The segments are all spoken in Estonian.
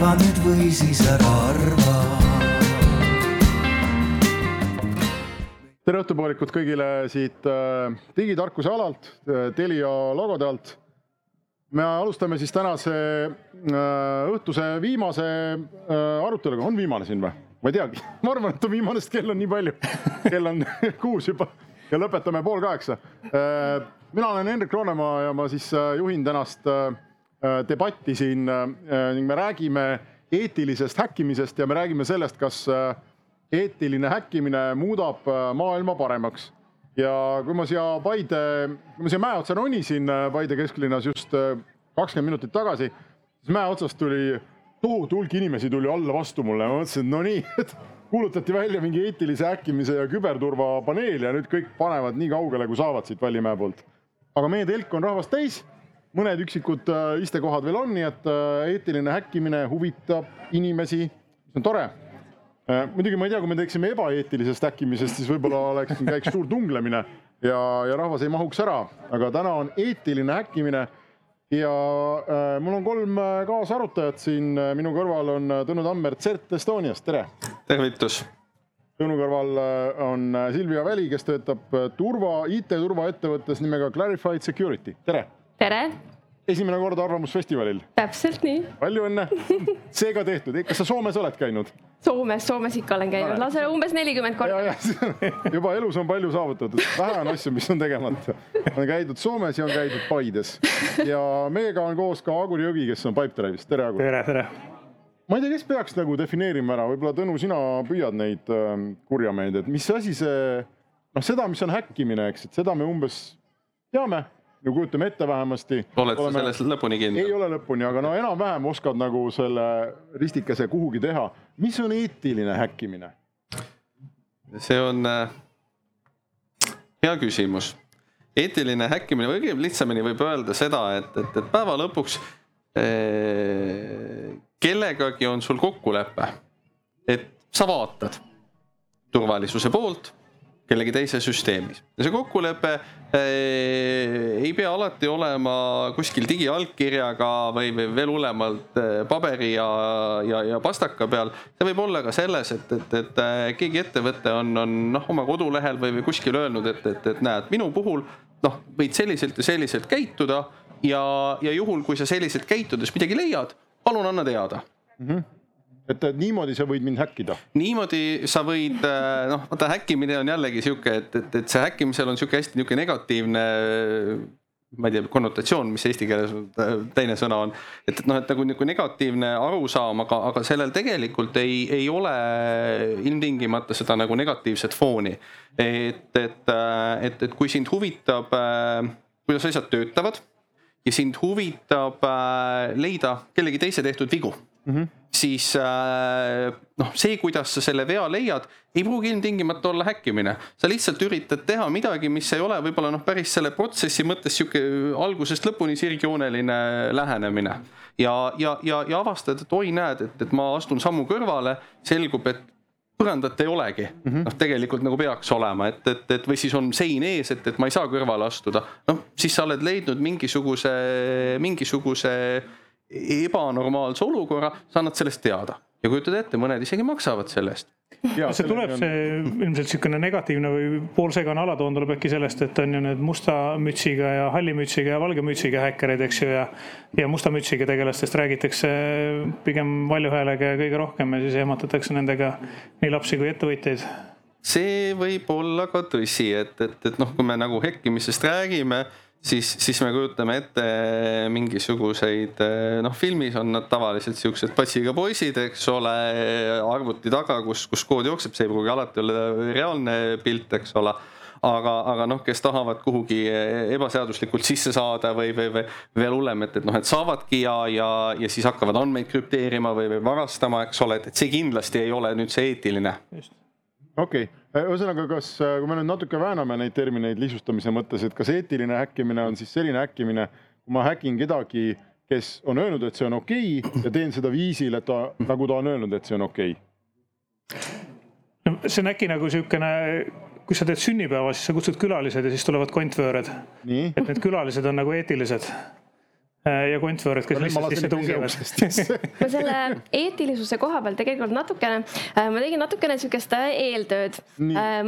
arva nüüd või siis ära arva tere õhtupoolikut kõigile siit äh, digitarkuse alalt äh,, Telia logode alt. me alustame siis tänase äh, õhtuse viimase äh, aruteluga, on viimane siin või? ma ei teagi, ma arvan, et on viimane, sest kell on nii palju. kell on kuus juba ja lõpetame pool kaheksa äh,. mina olen Hendrik Roonemaa ja ma siis äh, juhin tänast äh, debatti siin äh, ning me räägime eetilisest häkkimisest ja me räägime sellest, kas äh, eetiline häkkimine muudab äh, maailma paremaks. ja kui ma siia Paide, kui ma siia mäe otsa ronisin äh, Paide kesklinnas just äh, kakskümmend minutit tagasi, siis mäe otsast tuli tohutu hulk inimesi tuli alla vastu mulle, ma mõtlesin, et no nii, et kuulutati välja mingi eetilise häkkimise ja küberturvapaneel ja nüüd kõik panevad nii kaugele, kui saavad siit Vallimäe poolt. aga meie telk on rahvast täis, mõned üksikud istekohad veel on, nii et eetiline häkkimine huvitab inimesi, see on tore Äh, muidugi ma ei tea, kui me teeksime ebaeetilisest äkkimisest, siis võib-olla oleks, käiks suur tunglemine ja, ja rahvas ei mahuks ära, aga täna on eetiline häkkimine. ja äh, mul on kolm äh, kaasarutajat siin, minu kõrval on Tõnu Tammert CERT Estoniast, tere. tervitus. Tõnu kõrval äh, on Silvia Väli, kes töötab turva, IT-turvaettevõttes nimega Clarified Security, tere. Tere esimene kord Arvamusfestivalil. täpselt nii. palju õnne. see ka tehtud, kas sa Soomes oled käinud? Soomes, Soomes ikka olen käinud, lausa umbes nelikümmend korda. juba elus on palju saavutatud, vähe on asju, mis on tegemata. on käidud Soomes ja on käidud Paides ja meiega on koos ka Agur Jõgi, kes on Pipedrive'is, tere Agur. tere, tere. ma ei tea, kes peaks nagu defineerima ära, võib-olla Tõnu, sina püüad neid äh, kurjameid, et mis asi see, noh, seda, mis on häkkimine, eks, et seda me umbes teame no kujutame ette vähemasti. oled sa selles lõpuni kindel? ei ole lõpuni, aga no enam-vähem oskad nagu selle ristikese kuhugi teha. mis on eetiline häkkimine? see on äh, hea küsimus. eetiline häkkimine või lihtsamini võib öelda seda, et, et, et päeva lõpuks eh, kellegagi on sul kokkulepe, et sa vaatad turvalisuse poolt kellegi teise süsteemis. ja see kokkulepe äh, ei pea alati olema kuskil digiallkirjaga või, või veel hullemalt äh, paberi ja, ja, ja pastaka peal. see võib olla ka selles, et, et, et äh, keegi ettevõte on, on noh, oma kodulehel või, või kuskil öelnud, et, et, et näed, minu puhul noh, võid selliselt ja selliselt käituda ja, ja juhul, kui sa selliselt käitudes midagi leiad, palun anna teada mm. -hmm et niimoodi sa võid mind häkkida? niimoodi sa võid, äh, noh, vaata häkkimine on jällegi sihuke, et, et, et see häkkimisel on sihuke hästi nihuke negatiivne ma ei tea, konnotatsioon, mis eesti keeles teine sõna on. et, et noh, et nagu nihuke negatiivne arusaam, aga, aga sellel tegelikult ei, ei ole ilmtingimata seda nagu negatiivset fooni. et, et, äh, et, et kui sind huvitab, äh, kuidas asjad töötavad ja sind huvitab leida kellegi teise tehtud vigu mm. -hmm siis äh, noh, see, kuidas sa selle vea leiad, ei pruugi ilmtingimata olla häkkimine. sa lihtsalt üritad teha midagi, mis ei ole võib-olla noh, päris selle protsessi mõttes sihuke algusest lõpuni sirgjooneline lähenemine. ja, ja, ja, ja avastad, et oi, näed, et, et ma astun sammu kõrvale, selgub, et põrandat ei olegi mm -hmm., noh, tegelikult nagu peaks olema, et, et, et või siis on sein ees, et, et ma ei saa kõrvale astuda. noh, siis sa oled leidnud mingisuguse, mingisuguse ebanormaalse olukorra, sa annad sellest teada. Ja kujutad ette, mõned isegi maksavad selle eest. See tuleb see ilmselt niisugune negatiivne või poolsegane alatoon tuleb äkki sellest, et on ju need musta mütsiga ja halli mütsiga ja valge mütsiga häkkereid, eks ju, ja ja musta mütsiga tegelastest räägitakse pigem valju häälega ja kõige rohkem ja siis ehmatatakse nendega nii lapsi kui ettevõtjaid. See võib olla ka tõsi, et, et, et noh, kui me nagu hekkimisest räägime siis, siis me kujutame ette mingisuguseid, noh, filmis on nad tavaliselt siuksed patsiga poisid, eks ole, arvuti taga, kus, kus kood jookseb, see ei pruugi alati olla reaalne pilt, eks ole aga, aga noh, kes tahavad kuhugi ebaseaduslikult sisse saada või, või, või veel hullem, et, et noh, et saavadki ja, ja, ja siis hakkavad andmeid krüpteerima või, või varastama, eks ole, et, et see kindlasti ei ole nüüd see eetiline. Okei okay Äh, ühesõnaga, kas, äh, kui me nüüd natuke vääname neid termineid lihtsustamise mõttes, et kas eetiline häkkimine on siis selline häkkimine, kui ma häkin kedagi, kes on öelnud, et see on okei okay, ja teen seda viisil, et ta, nagu ta on öelnud, et see on okei okay.? see on äkki nagu siukene, kui sa teed sünnipäeva, siis sa kutsud külalised ja siis tulevad kontvööred. et need külalised on nagu eetilised ja kontvõõrad, kes lihtsalt sisse tungivad. ma selle eetilisuse koha peal tegelikult natukene, ma tegin natukene sihukest eeltööd.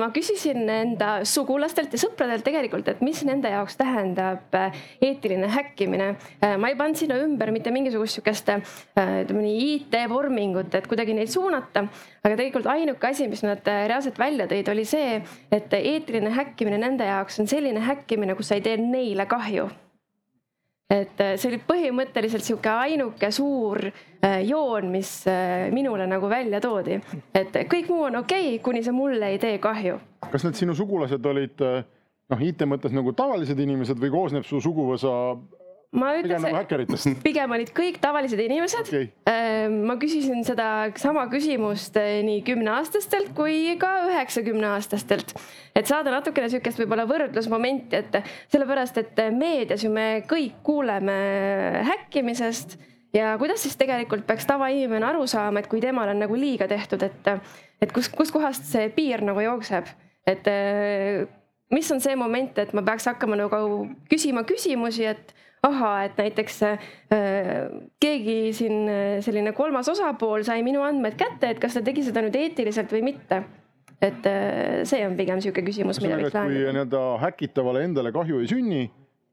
ma küsisin enda sugulastelt ja sõpradelt tegelikult, et mis nende jaoks tähendab eetiline häkkimine. ma ei pannud sinna ümber mitte mingisugust sihukest ütleme nii IT-vormingut, et kuidagi neid suunata. aga tegelikult ainuke asi, mis nad reaalselt välja tõid, oli see, et eetiline häkkimine nende jaoks on selline häkkimine, kus sa ei tee neile kahju et äh, see oli põhimõtteliselt sihuke ainuke suur äh, joon, mis äh, minule nagu välja toodi, et kõik muu on okei okay,, kuni see mulle ei tee kahju. kas need sinu sugulased olid noh, IT mõttes nagu tavalised inimesed või koosneb su suguvõsa ma ütleks, nagu pigem olid kõik tavalised inimesed. Okay.. Ehm, ma küsisin seda sama küsimust eh, nii kümneaastastelt kui ka üheksakümneaastastelt, et saada natukene sihukest võib-olla võrdlusmomenti, et sellepärast, et meedias ju me kõik kuuleme häkkimisest. Ja kuidas siis tegelikult peaks tavainimene aru saama, et kui temal on nagu liiga tehtud, et, et kus, kuskohast see piir nagu jookseb, et mis on see moment, et ma peaks hakkama nagu küsima küsimusi, et ahaa, et näiteks äh, keegi siin äh, selline kolmas osapool sai minu andmed kätte, et kas ta tegi seda nüüd eetiliselt või mitte. et äh, see on pigem niisugune küsimus, mida võiks lahendada. kui nii-öelda häkitavale endale kahju ei sünni,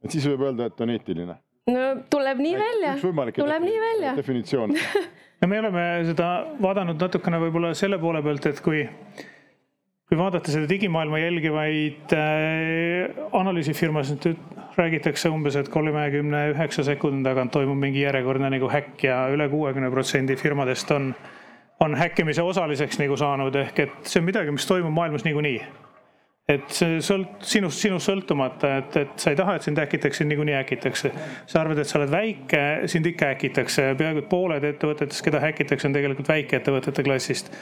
et siis võib öelda, et on eetiline. no tuleb nii välja, tuleb nii välja. definitsioon no me oleme seda vaadanud natukene võib-olla selle poole pealt, et kui kui vaadata seda digimaailma jälgivaid äh, analüüsifirmasid, räägitakse umbes, et kolmekümne üheksa sekundi tagant toimub mingi järjekordne nagu häkk ja üle kuuekümne protsendi firmadest on, on häkkimise osaliseks nagu saanud, ehk et see on midagi, mis toimub maailmas niikuinii et see sõlt-, sinust, sinust sõltumata, et, et sa ei taha, et sind äkitakse, niikuinii äkitakse. sa arvad, et sa oled väike, sind ikka äkitakse, peaaegu et pooled ettevõtetest, keda häkitakse, on tegelikult väikeettevõtete klassist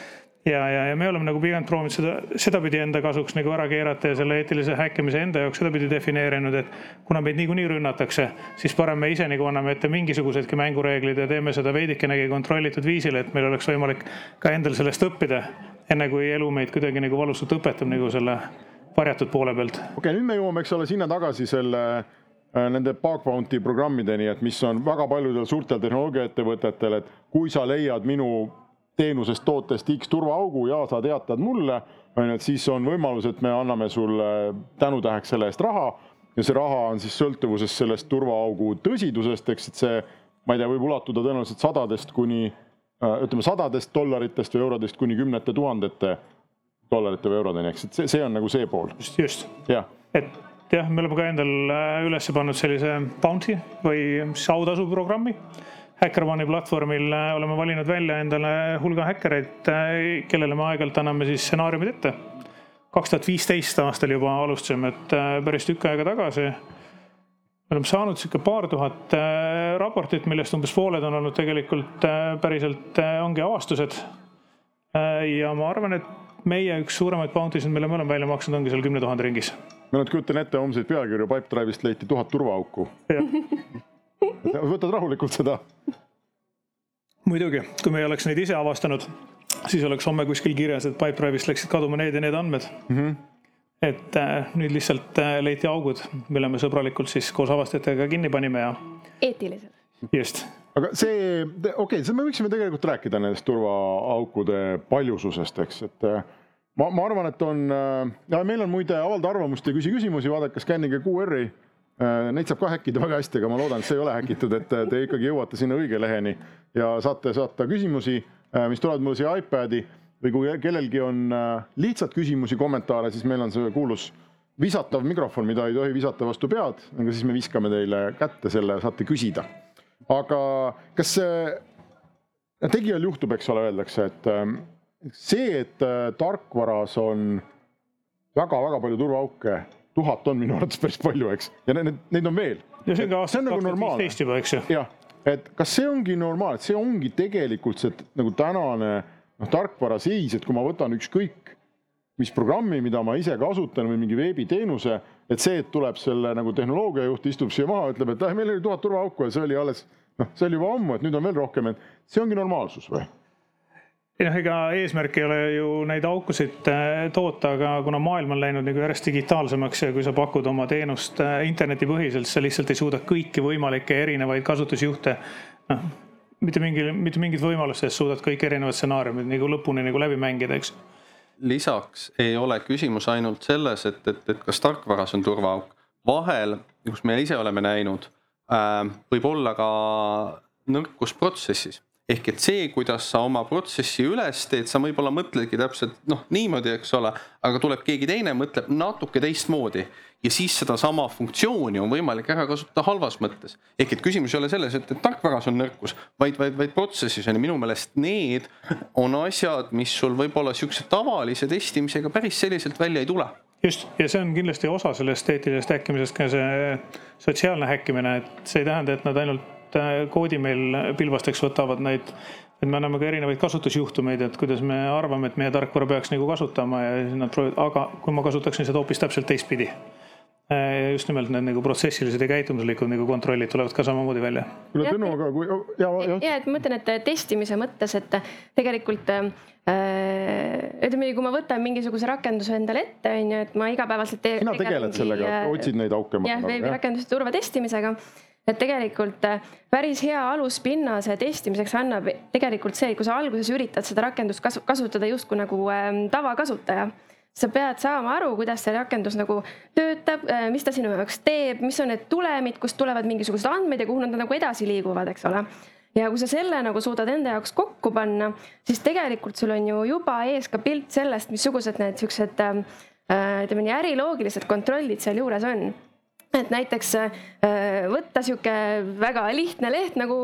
ja, ja, ja me oleme nagu pigem proovinud seda sedapidi enda kasuks nagu ära keerata ja selle eetilise häkkimise enda jaoks sedapidi defineerinud, et kuna meid niikuinii rünnatakse, siis parem me ise nagu anname ette mingisugusedki mängureeglid ja teeme seda veidikenegi kontrollitud viisil, et meil oleks võimalik ka endal sellest õppida, enne kui elu meid kuidagi nagu valusalt õpetab nagu selle varjatud poole pealt. okei okay,, nüüd me jõuame, eks ole, sinna tagasi selle äh, nende bug bounty programmideni, et mis on väga paljudel suurtel tehnoloogiaettevõtetel, et kui sa leiad minu teenusest, tootest X turvaaugu ja sa teatad mulle, on ju, et siis on võimalus, et me anname sulle tänutäheks selle eest raha ja see raha on siis sõltuvuses sellest turvaaugu tõsidusest, eks, et see, ma ei tea, võib ulatuda tõenäoliselt sadadest kuni äh, ütleme, sadadest dollaritest või eurodest kuni kümnete tuhandete dollarite või eurodeni, eks, et see, see on nagu see pool. just, just. et jah, me oleme ka endal äh, üles pannud sellise bounty või siis autasu programmi Hackeroni platvormil äh, oleme valinud välja endale hulga häkkereid, äh, kellele me aeg-ajalt anname siis stsenaariumid ette. kaks tuhat viisteist aastal juba alustasime, et päris tükk aega tagasi. me oleme saanud sihuke paar tuhat raportit, millest umbes pooled on olnud tegelikult päriselt ongi avastused. ja ma arvan, et meie üks suuremaid bounty sid, mille me oleme välja maksnud, ongi seal kümne tuhande ringis. ma nüüd kujutan ette homseid pealkirju, Pipedrive'ist leiti tuhat turvaauku võtad rahulikult seda? muidugi, kui me ei oleks neid ise avastanud, siis oleks homme kuskil kirjas, et Pipedrive'ist läksid kaduma need ja need andmed mm. -hmm. et äh, nüüd lihtsalt äh, leiti augud, mille me sõbralikult siis koos avastajatega kinni panime ja. eetiliselt. just. aga see, okei okay,, me võiksime tegelikult rääkida nendest turvaaukude paljususest, eks, et äh, ma, ma arvan, et on äh,, meil on muide avalda arvamust ja küsi küsimusi, vaadake skännige QR-i Äh, neid saab ka häkkida väga hästi, aga ma loodan, et see ei ole häkitud, et te ikkagi jõuate sinna õige leheni ja saate saata küsimusi, äh, mis tulevad mulle siia iPad'i või kui kellelgi on äh, lihtsalt küsimusi, kommentaare, siis meil on see kuulus visatav mikrofon, mida ei tohi visata vastu pead, aga siis me viskame teile kätte selle, saate küsida. aga kas tegijal juhtub, eks ole, öeldakse, et see, et tarkvaras on väga-väga palju turvaauke tuhat on minu arvates päris palju, eks, ja need, neid on veel. ja see on ka aastast kaks tuhat viisteist juba, eks ju. jah, et kas see ongi normaalne, see ongi tegelikult see nagu tänane noh, tarkvara seis, et kui ma võtan ükskõik mis programmi, mida ma ise kasutan või mingi veebiteenuse, et see, et tuleb selle nagu tehnoloogiajuht istub siia maha, ütleb, et äh, meil oli tuhat turvaauku ja see oli alles noh, see oli juba ammu, et nüüd on veel rohkem, et see ongi normaalsus või? Ei noh, ega eesmärk ei ole ju neid aukusid äh, toota, aga kuna maailm on läinud nagu järjest digitaalsemaks ja kui sa pakud oma teenust äh, internetipõhiselt, sa lihtsalt ei suuda kõiki võimalikke erinevaid kasutusjuhte noh, mitte mingil, mitte mingit võimalust, et suudad kõik erinevad stsenaariumid nagu lõpuni nagu läbi mängida, eks. lisaks ei ole küsimus ainult selles, et, et, et kas tarkvaras on turvaauk, vahel, kus me ise oleme näinud äh,, võib olla ka nõrkus protsessis ehk et see, kuidas sa oma protsessi üles teed, sa võib-olla mõtledki täpselt noh, niimoodi, eks ole, aga tuleb keegi teine, mõtleb natuke teistmoodi. Ja siis sedasama funktsiooni on võimalik ära kasutada halvas mõttes. ehk et küsimus ei ole selles, et, et tarkvaras on nõrkus, vaid, vaid, vaid protsessis on. Ja minu meelest need on asjad, mis sul võib-olla siukse tavalise testimisega päris selliselt välja ei tule. Just, ja see on kindlasti osa sellest eetilisest häkkimisest ka see sotsiaalne häkkimine, et see ei tähenda, et nad ainult koodi meil pilbasteks võtavad neid, et me anname ka erinevaid kasutusjuhtumeid, et kuidas me arvame, et meie tarkvara peaks nagu kasutama ja siis nad proovivad, aga kui ma kasutaksin seda hoopis täpselt teistpidi. Äh, just nimelt need nagu protsessilised ja käitumuslikud nagu kontrollid tulevad ka samamoodi välja. kuule Tõnu, aga kui ja, ja. ja, et ma mõtlen, et testimise mõttes, et tegelikult äh, ütleme nii, kui ma võtan mingisuguse rakenduse endale ette, on ju, et ma igapäevaselt. sina tegeled sellega, otsid neid auke. jah, veebirakenduse turvatestimisega et tegelikult äh, päris hea aluspinnase testimiseks annab tegelikult see, kui sa alguses üritad seda rakendust kasu kasutada justkui nagu ähm, tavakasutaja sa pead saama aru, kuidas see rakendus nagu töötab, äh, mis ta sinu jaoks teeb, mis on need tulemid, kust tulevad mingisugused andmed ja kuhu nad nagu edasi liiguvad, eks ole. ja kui sa selle nagu suudad enda jaoks kokku panna, siis tegelikult sul on ju juba ees ka pilt sellest, missugused need siuksed ähm, äh, ütleme nii äriloogilised kontrollid sealjuures on et näiteks äh, võtta sihuke väga lihtne leht nagu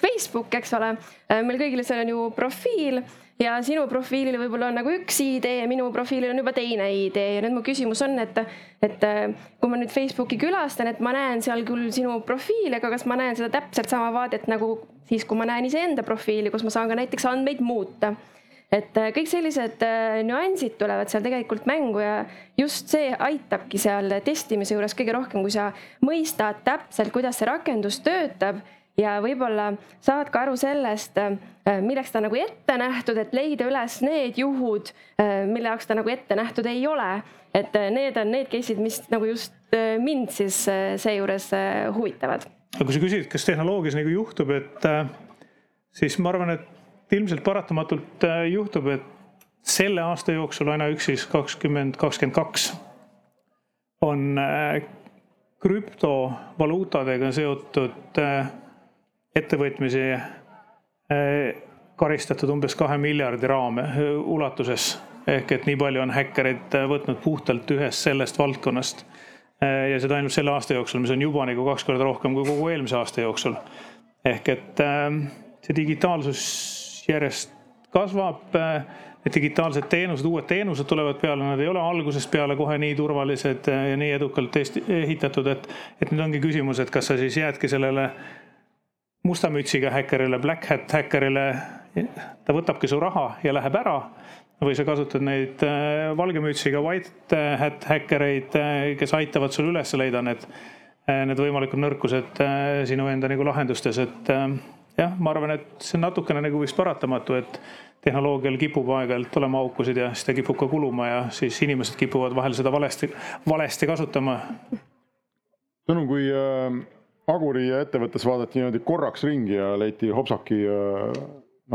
Facebook, eks ole. Äh, meil kõigil seal on ju profiil ja sinu profiilil võib-olla on nagu üks idee ja minu profiilil on juba teine idee ja nüüd mu küsimus on, et, et äh, kui ma nüüd Facebooki külastan, et ma näen seal küll sinu profiili, aga kas ma näen seda täpselt sama vaadet nagu siis, kui ma näen iseenda profiili, kus ma saan ka näiteks andmeid muuta et äh, kõik sellised äh, nüansid tulevad seal tegelikult mängu ja just see aitabki seal testimise juures kõige rohkem, kui sa mõistad täpselt, kuidas see rakendus töötab ja võib-olla saad ka aru sellest, äh, milleks ta nagu ette nähtud, et leida üles need juhud, mille jaoks ta nagu ette nähtud ei ole. et need on need case'id, mis nagu just mind siis seejuures huvitavad. aga kui sa küsid, kas tehnoloogias nagu juhtub, et siis ma arvan, et ilmselt paratamatult äh, juhtub, et selle aasta jooksul ainuüksi siis kakskümmend, kakskümmend kaks on äh, krüptovaluutadega seotud äh, ettevõtmisi karistatud umbes kahe miljardi raame ulatuses. ehk et nii palju on häkkerid võtnud puhtalt ühest sellest valdkonnast. ja seda ainult selle aasta jooksul, mis on juba nagu kaks korda rohkem kui kogu eelmise aasta jooksul. ehk et see digitaalsus järjest kasvab. Digitaalsed teenused, uued teenused tulevad peale, nad ei ole algusest peale kohe nii turvalised ja nii edukalt ehitatud, et, et nüüd ongi küsimus, et kas sa siis jäädki sellele musta mütsiga häkkerile, black hat häkkerile, ta võtabki su raha ja läheb ära või sa kasutad neid äh, valge mütsiga white hat häkkereid, kes aitavad sul üles leida need, need võimalikud nõrkused sinu enda nagu lahendustes, et jah, ma arvan, et see on natukene nagu vist paratamatu, et tehnoloogial kipub aeg-ajalt olema aukusid ja siis ta kipub ka kuluma ja siis inimesed kipuvad vahel seda valesti, valesti kasutama. Tõnu, kui äh, Aguri ettevõttes vaadati niimoodi korraks ringi ja leiti hopsaki äh,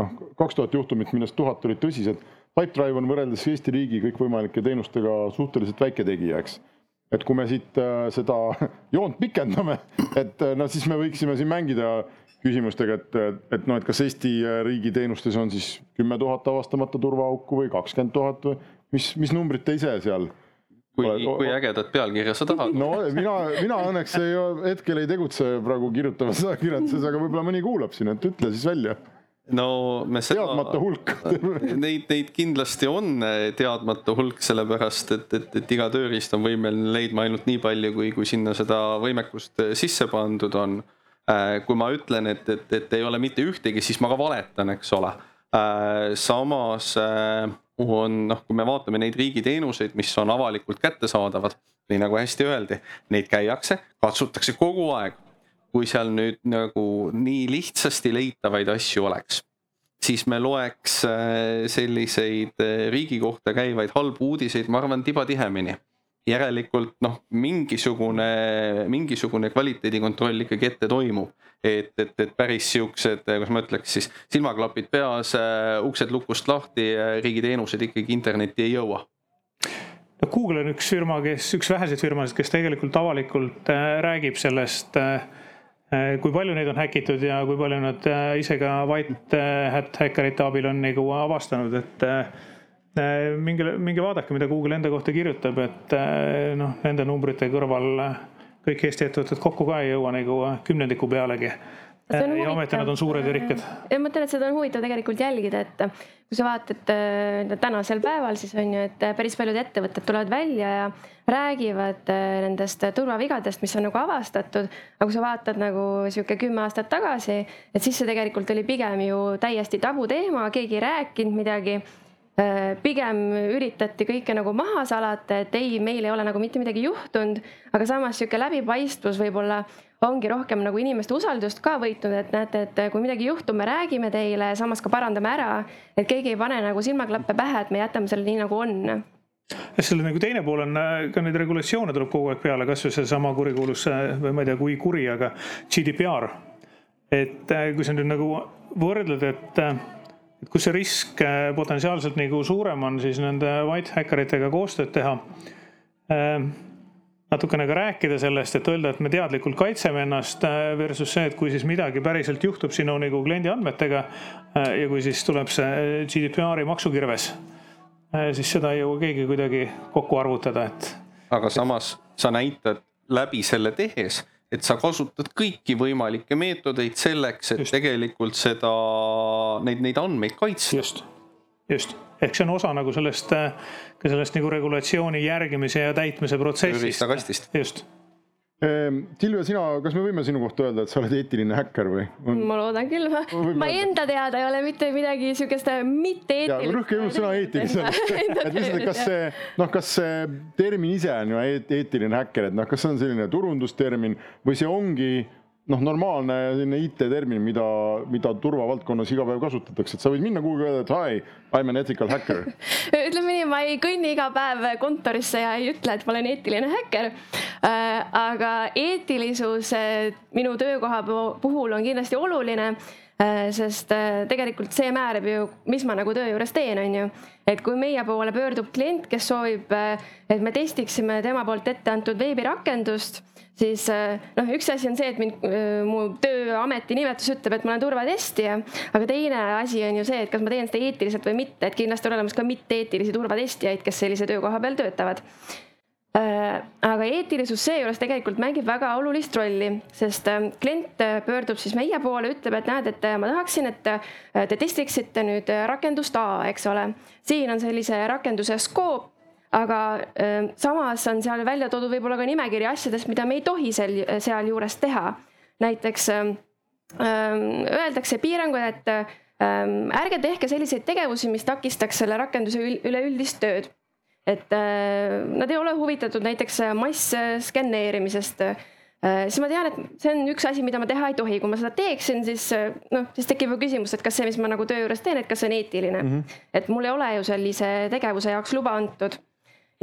noh, kaks tuhat juhtumit, millest tuhat olid tõsised. Pipedrive on võrreldes Eesti riigi kõikvõimalike teenustega suhteliselt väike tegija, eks et kui me siit äh, seda joont pikendame, et äh, no siis me võiksime siin mängida küsimustega, et, et noh, et kas Eesti riigi teenustes on siis kümme tuhat avastamata turvaauku või kakskümmend tuhat või mis, mis numbrit te ise seal kui, kui ägedat pealkirja sa tahad? no mina, mina õnneks ei, hetkel ei tegutse praegu kirjutavas ajakirjanduses, aga võib-olla mõni kuulab siin, et ütle siis välja. no me seda. teadmata hulk Neid, neid kindlasti on teadmata hulk, sellepärast et, et, et iga tööriist on võimeline leidma ainult nii palju, kui, kui sinna seda võimekust sisse pandud on kui ma ütlen, et, et, et ei ole mitte ühtegi, siis ma ka valetan, eks ole. Äh, samas äh, on noh, kui me vaatame neid riigiteenuseid, mis on avalikult kättesaadavad, nii nagu hästi öeldi, neid käiakse, katsutakse kogu aeg. kui seal nüüd nagu nii lihtsasti leitavaid asju oleks, siis me loeks selliseid riigi kohta käivaid halbu uudiseid, ma arvan, tiba tihemini järelikult noh, mingisugune, mingisugune kvaliteedikontroll ikkagi ette toimub. et, et, et päris siuksed, kuidas ma ütleks siis, silmaklapid peas, uksed lukust lahti, riigi teenused ikkagi internetti ei jõua no Google on üks firma, kes, üks väheseid firmasid, kes tegelikult avalikult äh, räägib sellest äh, äh, kui palju neid on häkitud ja kui palju nad ise ka white hat häkkerite abil on nagu avastanud, et Äh, minge, minge vaadake, mida Google enda kohta kirjutab, et äh, noh, nende numbrite kõrval kõik Eesti ettevõtted kokku ka ei jõua nagu kümnendiku pealegi. ja ometi nad on suured ja rikkad. ja ma mõtlen, et seda on huvitav tegelikult jälgida, et kui sa vaatad äh, tänasel päeval, siis on ju, et päris paljud ettevõtted tulevad välja ja räägivad nendest turvavigadest, mis on nagu avastatud. aga kui sa vaatad nagu sihuke kümme aastat tagasi, et siis see tegelikult oli pigem ju täiesti tabuteema, keegi ei rääkinud midagi Äh, pigem üritati kõike nagu maha salata, et ei, meil ei ole nagu mitte midagi juhtunud, aga samas sihuke läbipaistvus võib-olla ongi rohkem nagu inimeste usaldust ka võitnud, et näete, et kui midagi juhtub, me räägime teile, samas ka parandame ära, et keegi ei pane nagu silmaklappe pähe, et me jätame selle nii nagu on selle nagu teine pool on, ka neid regulatsioone tuleb kogu aeg peale, kasvõi seesama kurikuulus või ma ei tea, kui kuri, aga GDPR. et äh, kui sa nüüd nagu võrdled, et äh, et kus see risk äh, potentsiaalselt nagu suurem on, siis nende white hackeritega koostööd teha. Ähm, natukene ka rääkida sellest, et öelda, et me teadlikult kaitseme ennast äh, versus see, et kui siis midagi päriselt juhtub sinu nagu kliendi andmetega äh, ja kui siis tuleb see GDPR-i maksukirves, siis seda ei jõua keegi kuidagi kokku arvutada, et. aga samas sa näitad läbi selle tehes et sa kasutad kõiki võimalikke meetodeid selleks, et just. tegelikult seda, neid, neid andmeid kaitsta. just, just, ehk see on osa nagu sellest, ka sellest nagu regulatsiooni järgimise ja täitmise protsessist. riistakastist. just Ehm, Silvia, sina, kas me võime sinu kohta öelda, et sa oled eetiline häkker või? ma loodan küll, ma, ma enda teada ei ole mitte midagi siukest mitte eetilist. rõhke just sõna eetilisele et lihtsalt, kas see, noh, kas see termin ise on ju eetiline häkker, et noh, kas see on selline turundustermin või see ongi noh, normaalne selline IT-termin, mida, mida turvavaldkonnas iga päev kasutatakse, et sa võid minna kuhugi öelda, et hi, I m an ethical hacker ütleme nii, ma ei kõnni iga päev kontorisse ja ei ütle, et ma olen eetiline häkker äh,. aga eetilisus äh, minu töökoha puhul on kindlasti oluline äh, sest äh, tegelikult see määrab ju, mis ma nagu töö juures teen, on ju. et kui meie poole pöördub klient, kes soovib, et me testiksime tema poolt ette antud veebirakendust siis äh, noh, üks asi on see, et mind, äh, mu tööameti nimetus ütleb, et ma olen turvatestija, aga teine asi on ju see, et kas ma teen seda eetiliselt või mitte, et kindlasti on olemas ka mitte-eetilisi turvatestijaid, kes sellise töökoha peal töötavad äh, aga eetilisus seejuures tegelikult mängib väga olulist rolli, sest klient pöördub siis meie poole, ütleb, et näed, et ma tahaksin, et te testiksite nüüd rakendust A, eks ole. siin on sellise rakenduse skoop aga äh, samas on seal välja toodud võib-olla ka nimekiri asjadest, mida me ei tohi seal, sealjuures teha. näiteks äh, öeldakse piirangud, et äh, ärge tehke selliseid tegevusi, mis takistaks selle rakenduse üleüldist tööd. et äh, nad ei ole huvitatud näiteks massskenneerimisest äh, siis ma tean, et see on üks asi, mida ma teha ei tohi, kui ma seda teeksin, siis noh, siis tekib ju küsimus, et kas see, mis ma nagu töö juures teen, et kas see on eetiline mm. -hmm. et mul ei ole ju sellise tegevuse jaoks luba antud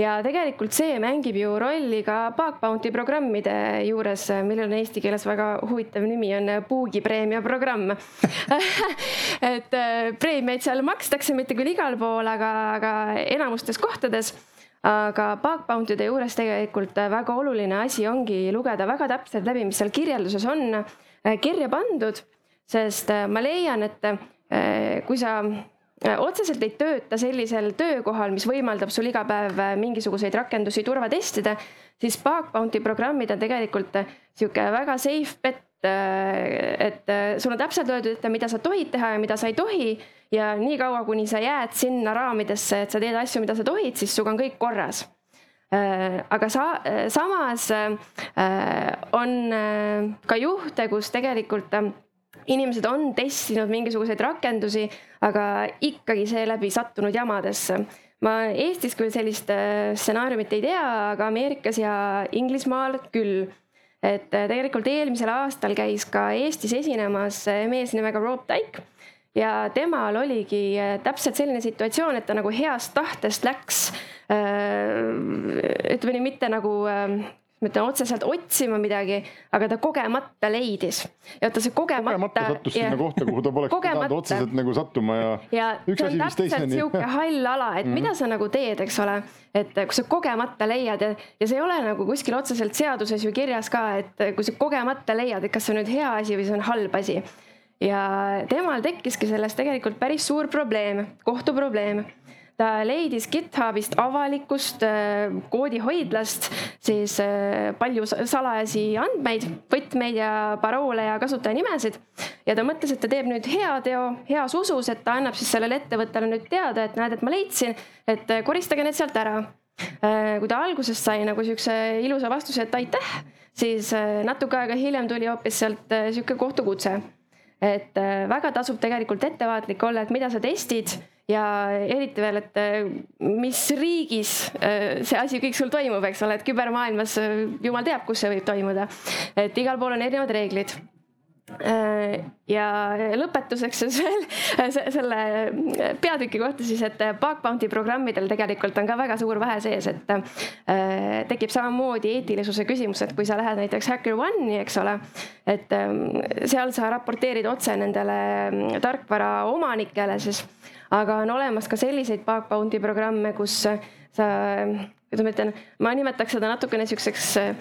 ja tegelikult see mängib ju rolli ka Bug Bounty programmide juures, millel on eesti keeles väga huvitav nimi, on puugipreemia programm. Et äh, preemiaid seal makstakse, mitte küll igal pool, aga, aga enamustes kohtades. Aga Bug Bounty'de juures tegelikult väga oluline asi ongi lugeda väga täpselt läbi, mis seal kirjelduses on äh, kirja pandud, sest äh, ma leian, et kui sa otseselt ei tööta sellisel töökohal, mis võimaldab sul iga päev äh, mingisuguseid rakendusi turvatestida, siis Bug Bounty programmid on tegelikult äh, sihuke väga safe bet, et sul on täpselt öeldud ette, mida sa tohid teha ja mida sa ei tohi. ja niikaua, kuni sa jääd sinna raamidesse, et sa teed asju, mida sa tohid, siis sinuga on kõik korras aga sa, samas on ka juhte, kus tegelikult inimesed on testinud mingisuguseid rakendusi, aga ikkagi seeläbi sattunud jamadesse. ma Eestis küll sellist äh, stsenaariumit ei tea, aga Ameerikas ja Inglismaal küll. et äh, tegelikult eelmisel aastal käis ka Eestis esinemas äh, mees nimega Rob Dyke ja temal oligi täpselt selline situatsioon, et ta nagu heast tahtest läks ütleme nii, mitte nagu ma ütlen otseselt otsima midagi, aga ta kogemata leidis. ja vaata see kogemata. kogemata sattus sinna kohta, kuhu ta poleks pidanud otseselt nagu sattuma ja. ja see on täpselt sihuke hall ala, et mm -hmm. mida sa nagu teed, eks ole, et kui sa kogemata leiad ja, ja see ei ole nagu kuskil otseselt seaduses ju kirjas ka, et kui sa kogemata leiad, et kas see on nüüd hea asi või see on halb asi. ja temal tekkiski sellest tegelikult päris suur probleem, kohtuprobleem ta leidis GitHubist avalikust äh, koodihoidlast siis äh, palju salajasi andmeid, võtmeid ja paroole ja kasutajanimesid. ja ta mõtles, et ta teeb nüüd heateo heas usus, et ta annab siis sellele ettevõttele nüüd teada, et näed, et ma leidsin, et äh, koristage need sealt ära. kui ta alguses sai nagu siukse ilusa vastuse, et aitäh, siis natuke aega hiljem tuli hoopis sealt sihuke kohtukutse et väga tasub tegelikult ettevaatlik olla, et mida sa testid ja eriti veel, et äh, mis riigis äh, see asi kõik sul toimub, eks ole, et kübermaailmas äh, jumal teab, kus see võib toimuda. et igal pool on erinevad reeglid ja lõpetuseks siis veel selle peatüki kohta siis, et bug bounty programmidel tegelikult on ka väga suur vahe sees, et tekib samamoodi eetilisuse küsimus, et kui sa lähed näiteks HackerOne'i, eks ole, et seal sa raporteerid otse nendele tarkvara omanikele, siis aga on olemas ka selliseid bug bounty programme, kus sa kuidas ma ütlen, ma nimetaks seda natukene siukseks äh,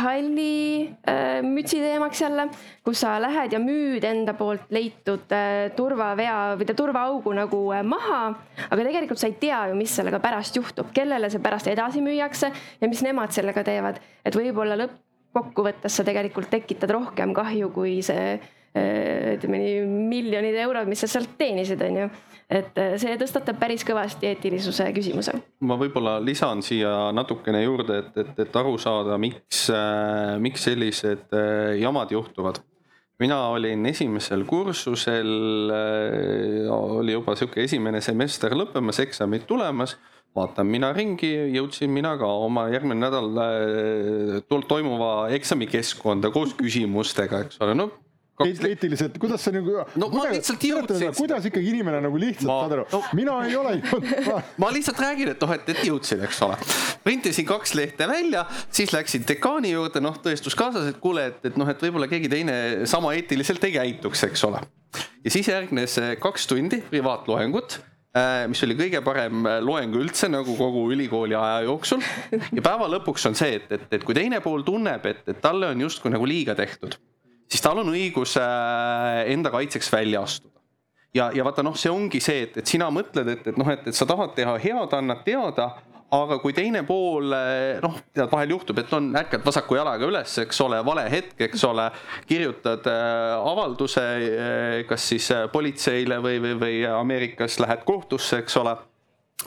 halli äh, mütsi teemaks jälle, kus sa lähed ja müüd enda poolt leitud äh, turvavea või turvaaugu nagu maha. aga tegelikult sa ei tea ju, mis sellega pärast juhtub, kellele see pärast edasi müüakse ja mis nemad sellega teevad. et võib-olla lõppkokkuvõttes sa tegelikult tekitad rohkem kahju, kui see ütleme nii miljonid eurod, mis sa sealt teenisid, on ju et äh, see tõstatab päris kõvasti eetilisuse küsimuse. ma võib-olla lisan siia natukene juurde, et, et, et aru saada, miks, äh, miks sellised äh, jamad juhtuvad. mina olin esimesel kursusel, oli juba sihuke esimene semester lõppemas, eksamid tulemas vaatan mina ringi, jõudsin mina ka oma järgmine nädal toimuva eksamikeskkonda koos küsimustega, eks ole, no kaks... eetiliselt, kuidas sa nagu. no kuidas, ma lihtsalt jõudsin. kuidas ikkagi inimene nagu lihtsalt ma... saad aru no., mina ei ole jõudnud ma lihtsalt räägin, et noh, et, et jõudsin, eks ole. printisin kaks lehte välja, siis läksin dekaani juurde, noh, tõestus kaasas, et kuule, et, et noh, et võib-olla keegi teine sama eetiliselt ei käituks, eks ole. ja siis järgnes eh, kaks tundi privaatloengut eh, mis oli kõige parem eh, loeng üldse nagu kogu ülikooli aja jooksul. ja päeva lõpuks on see, et, et, et kui teine pool tunneb, et, et talle on justkui nagu liiga tehtud siis tal on õigus äh, enda kaitseks välja astuda. ja, ja vaata noh, see ongi see, et, et sina mõtled, et, et noh, et, et sa tahad teha head, annad teada, aga kui teine pool äh, noh, tead vahel juhtub, et on ärkad vasaku jalaga üles, eks ole, vale hetk, eks ole, kirjutad äh, avalduse kas siis politseile või, või, või Ameerikas lähed kohtusse, eks ole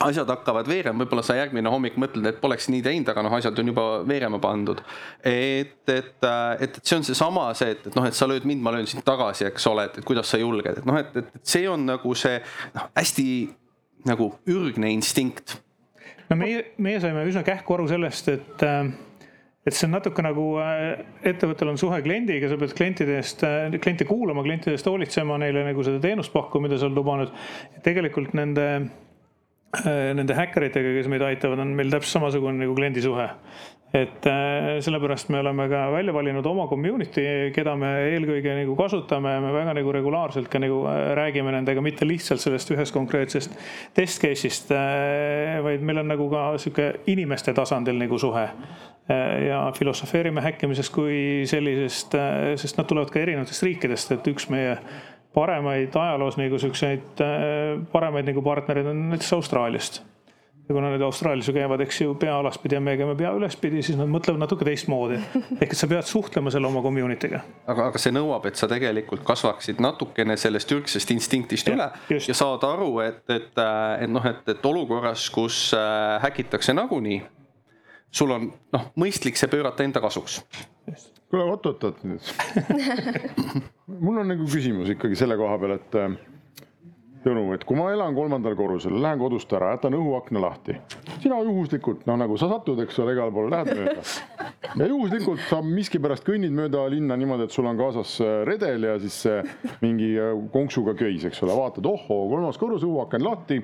asjad hakkavad veerema, võib-olla sa järgmine hommik mõtled, et poleks nii teinud, aga noh, asjad on juba veerema pandud. et, et, et, et see on seesama see, et, et noh, et sa lööd mind, ma löön sind tagasi, eks ole, et, et kuidas sa julged, et noh, et, et see on nagu see noh, hästi nagu ürgne instinkt. no meie, meie saime üsna kähku aru sellest, et et see on natuke nagu ettevõttel on suhe kliendiga, sa pead klientide eest, kliente kuulama, klientide eest hoolitsema, neile nagu seda teenust pakkuma, mida sa oled lubanud. tegelikult nende Äh, nende häkkeritega, kes meid aitavad, on meil täpselt samasugune nagu kliendisuhe. et äh, sellepärast me oleme ka välja valinud oma community, keda me eelkõige nagu kasutame me väga nagu regulaarselt ka nagu äh, räägime nendega, mitte lihtsalt sellest ühest konkreetsest test case'ist, vaid meil on nagu ka sihuke inimeste tasandil nagu suhe ja filosofeerime häkkimisest kui sellisest, sest nad tulevad ka erinevatest riikidest, et üks meie paremaid ajaloos nagu siukseid äh, paremaid nagu partnereid on näiteks Austraaliast. ja kuna need Austraalias ju käivad, eks ju, pea alaspidi ja me käime pea ülespidi, siis nad mõtlevad natuke teistmoodi. ehk et sa pead suhtlema selle oma community'ga. aga, aga see nõuab, et sa tegelikult kasvaksid natukene sellest ürgsest instinktist ja, üle just. ja saad aru, et, et, et noh, et, et olukorras, kus äh, häkitakse nagunii, sul on noh, mõistlik see pöörata enda kasuks kuule oot-oot-oot nüüd. Mul on nagu küsimus ikkagi selle koha peal, et Tõnu, et kui ma elan kolmandal korrusel, lähen kodust ära, jätan õhuakna lahti, sina juhuslikult, noh nagu sa satud, eks ole, igale poole lähed mööda. ja juhuslikult sa miskipärast kõnnid mööda linna niimoodi, et sul on kaasas äh, redel ja siis äh, mingi äh, konksuga köis, eks ole, vaatad, ohoo, kolmas korrus, õhuaken lahti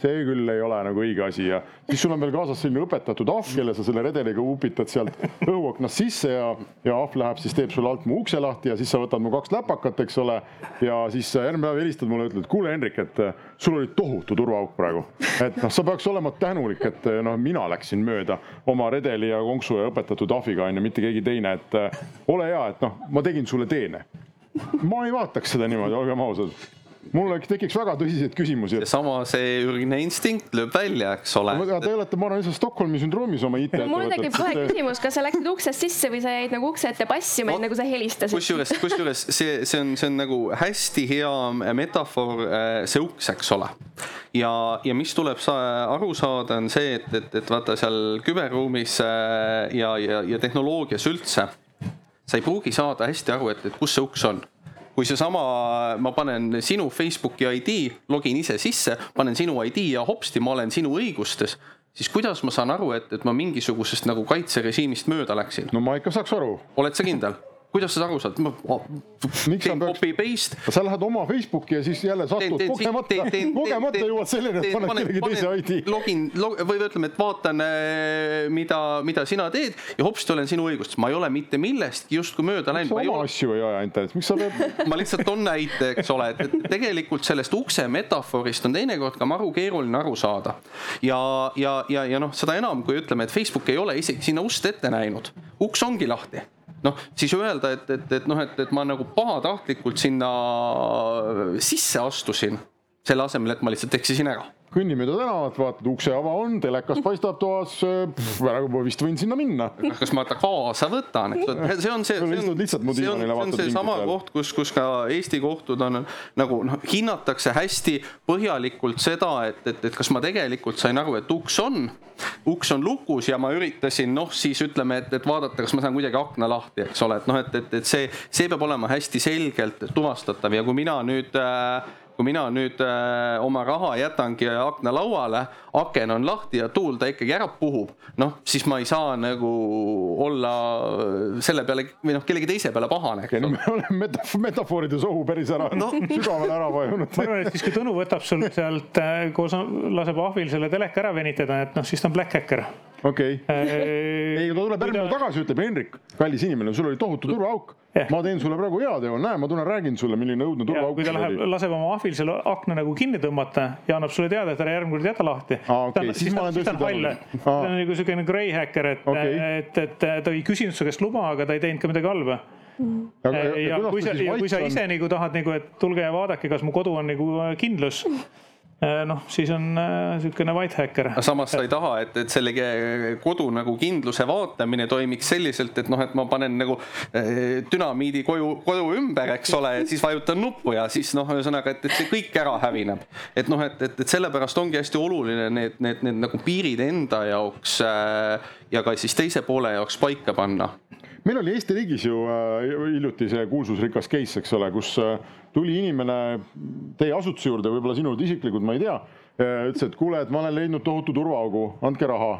see küll ei ole nagu õige asi ja siis sul on veel kaasas selline õpetatud ahv, kelle sa selle redeliga upitad sealt õhuaknast sisse ja, ja ahv läheb siis teeb sulle alt mu ukse lahti ja siis sa võtad mu kaks läpakat, eks ole. ja siis järgmine päev helistad mulle, ütled, kuule, Hendrik, et äh, sul oli tohutu turvaauk praegu. et noh, sa peaks olema tänulik, et äh, noh, mina läksin mööda oma redeli ja konksu ja õpetatud ahviga on ju, mitte keegi teine, et äh, ole hea, et noh, ma tegin sulle teene. ma ei vaataks seda niimoodi, olgem ausad mul oleks- tekiks väga tõsiseid küsimusi, et sama see ürgne instinkt lööb välja, eks ole. Te olete, ma arvan, lihtsalt Stockholmi sündroomis oma IT mul tekib kohe küsimus, kas sa läksid uksest sisse või sa jäid nagu ukse ette passima, enne kui sa helistasid. kusjuures, kusjuures see, see on, see on nagu hästi hea metafoor, see uks, eks ole. ja, ja mis tuleb sa aru saada, on see, et, et, et vaata seal küberruumis äh, ja, ja, ja tehnoloogias üldse, sa ei pruugi saada hästi aru, et, et kus see uks on kui seesama, ma panen sinu Facebooki ID, login ise sisse, panen sinu ID ja hopsti, ma olen sinu õigustes, siis kuidas ma saan aru, et, et ma mingisugusest nagu kaitserežiimist mööda läksin? no ma ikka saaks aru, oled sa kindel? Kuidas sa aru saad? Miks sa teen copy paste. sa lähed oma Facebooki ja siis jälle satud kogemata, kogemata jõuad selleni, et paned kellegi teise ID. login log,, või ütleme, et vaatan, mida, mida sina teed ja hopsti olen sinu õigustes, ma ei ole mitte millestki justkui mööda läinud, sa ma ei oma asju ei aja internetis, miks sa pead, ma lihtsalt toon näite, eks ole, et et tegelikult sellest ukse metafoorist on teinekord ka maru keeruline aru saada. ja, ja, ja, ja noh, seda enam, kui ütleme, et Facebook ei ole isegi sinna ust ette näinud, uks ongi lahti noh, siis öelda, et, et, et noh, et, et ma nagu pahatahtlikult sinna sisse astusin, selle asemel, et ma lihtsalt eksisin ära kõnni mööda tänavat, vaatad, ukse ava on, telekas paistab toas, praegu ma vist võin sinna minna. kas ma ta kaasa võtan, eks ole, see on see. Lihtsalt mu see on, see on seesama koht, kus, kus ka Eesti kohtud on nagu noh, hinnatakse hästi põhjalikult seda, et, et, et kas ma tegelikult sain aru, et uks on, uks on lukus ja ma üritasin noh, siis ütleme, et, et vaadata, kas ma saan kuidagi akna lahti, eks ole, et noh, et, et, et see, see peab olema hästi selgelt tuvastatav ja kui mina nüüd äh, kui mina nüüd äh, oma raha jätangi akna lauale, aken on lahti ja tuul ta ikkagi ära puhub, noh, siis ma ei saa nagu olla selle peale või noh, kellegi teise peale pahane, ja nüüd me oleme metaf-, metafoorides ohu päris ära no. sügavale ära vajunud. ma arvan, et siis, kui Tõnu võtab sul sealt äh, koos, laseb ahvil selle teleka ära venitada, et noh, siis ta on black hacker. okei, ei ta tuleb järgmine päev tagasi, ütleb Hendrik, kallis inimene, sul oli tohutu turvaauk Jah.. ma teen sulle praegu heateo, näe, ma tulen räägin sulle, milline õudne ja turvaauk kui ta läheb, laseb oma ahvil selle akna nagu kinni tõmmata ja annab sulle teada, et ära järgmine kord jäta lahti. Okei, siis ma olen ta tõesti tänulik. ta on nagu siukene grey hacker, et Okei. et, et ta ei küsinud su käest luba, aga ta ei teinud ka midagi halba. ja kui sa, ja kui sa ise nagu tahad nagu, et tulge ja vaadake, kas mu kodu on nagu äh, kindlus, noh, siis on äh, siukene white hacker. samas sa ei taha, et, et selle kodu nagu kindluse vaatamine toimiks selliselt, et noh, et ma panen nagu eh, dünamiidi koju, koju ümber, eks ole, ja siis vajutan nuppu ja siis noh, ühesõnaga, et, et see kõik ära hävineb. et noh, et, et, et sellepärast ongi hästi oluline need, need, need nagu piirid enda jaoks ja ka siis teise poole jaoks paika panna meil oli Eesti riigis ju äh, hiljuti see kuulsusrikas case, eks ole, kus äh, tuli inimene teie asutuse juurde, võib-olla sinu juurde isiklikult, ma ei tea, ütles, et kuule, et ma olen leidnud tohutu turvaaugu, andke raha.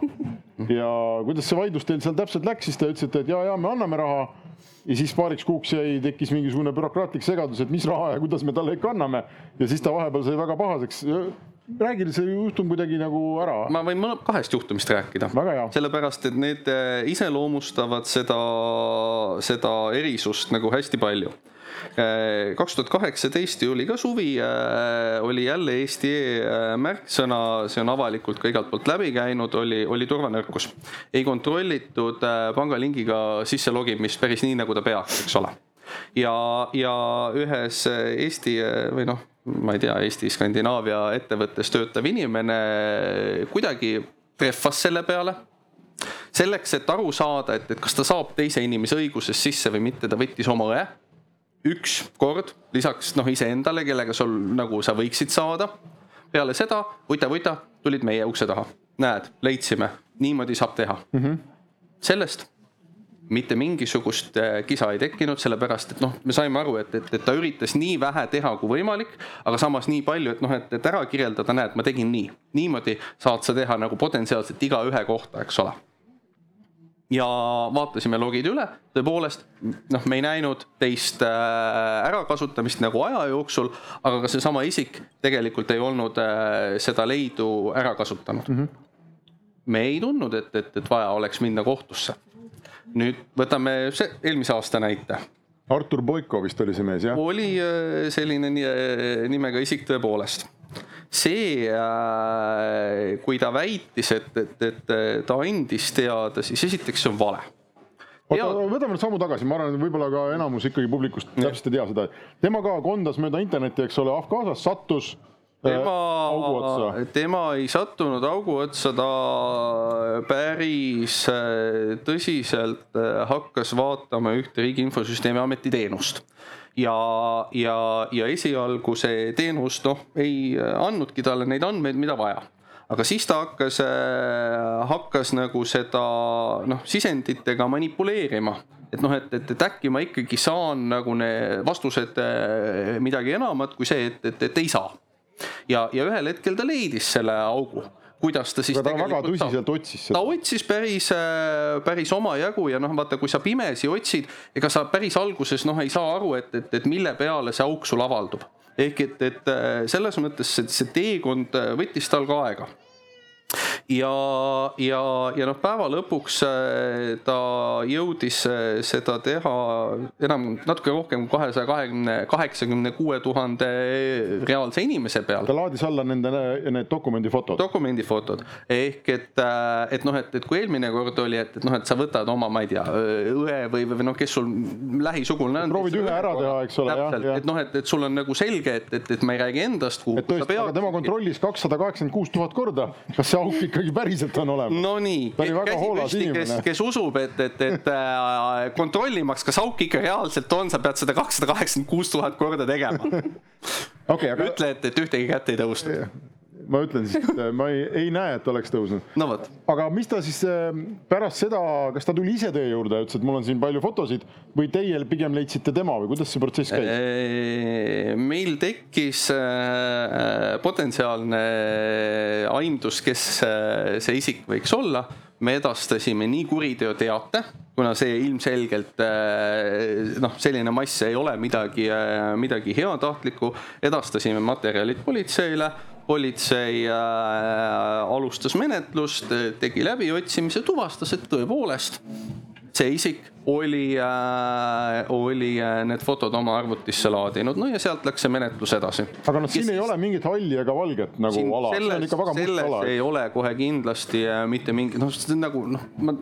ja kuidas see vaidlus teil seal täpselt läks, siis te ütlesite, et ja, ja me anname raha ja siis paariks kuuks jäi, tekkis mingisugune bürokraatlik segadus, et mis raha ja kuidas me talle ikka anname ja siis ta vahepeal sai väga pahaseks. Räägi see juhtum kuidagi nagu ära, ma võin kahest juhtumist rääkida. sellepärast, et need äh, iseloomustavad seda, seda erisust nagu hästi palju. kaks tuhat kaheksateist oli ka suvi, oli jälle Eesti E märksõna, see on avalikult ka igalt poolt läbi käinud, oli, oli turvanõrkus. ei kontrollitud pangalingiga sisse logimist päris nii, nagu ta peaks, eks ole ja, ja ühes Eesti või noh, ma ei tea, Eesti Skandinaavia ettevõttes töötav inimene kuidagi trehvas selle peale. selleks, et aru saada, et, et kas ta saab teise inimese õigusest sisse või mitte, ta võttis oma õe üks kord lisaks noh, iseendale, kellega sul nagu sa võiksid saada. peale seda vuta-vuta tulid meie ukse taha, näed, leidsime, niimoodi saab teha mm. -hmm. sellest mitte mingisugust äh, kisa ei tekkinud, sellepärast et noh, me saime aru, et, et, et ta üritas nii vähe teha kui võimalik, aga samas nii palju, et noh, et, et ära kirjeldada, näed, ma tegin nii. niimoodi saad sa teha nagu potentsiaalselt igaühe kohta, eks ole ja vaatasime logid üle, tõepoolest noh, me ei näinud teist äh, ärakasutamist nagu aja jooksul, aga ka seesama isik tegelikult ei olnud äh, seda leidu ära kasutanud mm. -hmm. me ei tundnud, et, et, et vaja oleks minna kohtusse. Nüüd võtame see eelmise aasta näite. Artur Boiko vist oli see mees, jah? oli äh, selline nimega isik tõepoolest. See, äh, kui ta väitis, et, et, et ta andis teada, siis esiteks see on vale. Oota, võtame nüüd sammu tagasi, ma arvan, et võib-olla ka enamus ikkagi publikust täpselt ei tea seda. tema ka kondas mööda internetti, eks ole, Afganistas sattus äh, tema, tema ei sattunud augu otsa, ta päris äh, tõsiselt hakkas vaatama ühte Riigi Infosüsteemi Ameti teenust. Ja, ja, ja esialgu see teenus noh, ei andnudki talle neid andmeid, mida vaja. Aga siis ta hakkas, äh, hakkas nagu seda noh, sisenditega manipuleerima, et noh, et, et, et äkki ma ikkagi saan nagu need vastused äh, midagi enamat kui see, et, et, et ei saa. Ja, ja ühel hetkel ta leidis selle augu kuidas ta siis aga ta väga tõsiselt ta, otsis seda. ta otsis päris, äh, päris omajagu ja noh, vaata, kui sa pimesi otsid, ega sa päris alguses noh, ei saa aru, et, et, et mille peale see auk sul avaldub. ehk et, et äh, selles mõttes see, see teekond äh, võttis tal ka aega ja, ja, ja noh, päeva lõpuks äh, ta jõudis äh, seda teha enam natuke rohkem kui kahesaja kahekümne, kaheksakümne kuue tuhande reaalse inimese peal. ta laadis alla nende, need dokumendifotod. dokumendifotod ehk et, äh, et noh, et, et kui eelmine kord oli, et, et noh, et sa võtad oma, ma ei tea, õe või, või noh, kes sul lähisugulane on. proovid ühe ära teha, eks ole. et noh, et, et sul on nagu selge, et, et, et ma ei räägi endast. et tõesti, aga tema kontrollis kakssada kaheksakümmend kuus tuhat korda, kas see auk ikkagi päriselt on olemas. Nonii, kes, kes usub, et, et, et äh, kontrollimaks, kas auk ikka reaalselt on, sa pead seda kakssada kaheksakümmend kuus tuhat korda tegema okay,. Aga... ütle, et, et ühtegi kätt ei tõusnud ma ütlen siis, et ma ei, ei näe, et oleks tõusnud no,. aga mis ta siis äh, pärast seda, kas ta tuli ise teie juurde ja ütles, et mul on siin palju fotosid või teie pigem leidsite tema või kuidas see protsess käis? meil tekkis äh, potentsiaalne aimdus, kes äh, see isik võiks olla me edastasime nii kuriteoteate, kuna see ilmselgelt noh, selline mass ei ole midagi, midagi heatahtlikku, edastasime materjalid politseile. Politsei äh, alustas menetlust, tegi läbiotsimise, tuvastas, et tõepoolest see isik oli äh,, oli äh, need fotod oma arvutisse laadinud, no ja sealt läks see menetlus edasi. aga noh, siin ja ei ole mingit halli ega valget nagu siin ala, see on ikka väga must ala. ei ole kohe kindlasti äh, mitte mingi, noh, nagu noh, ma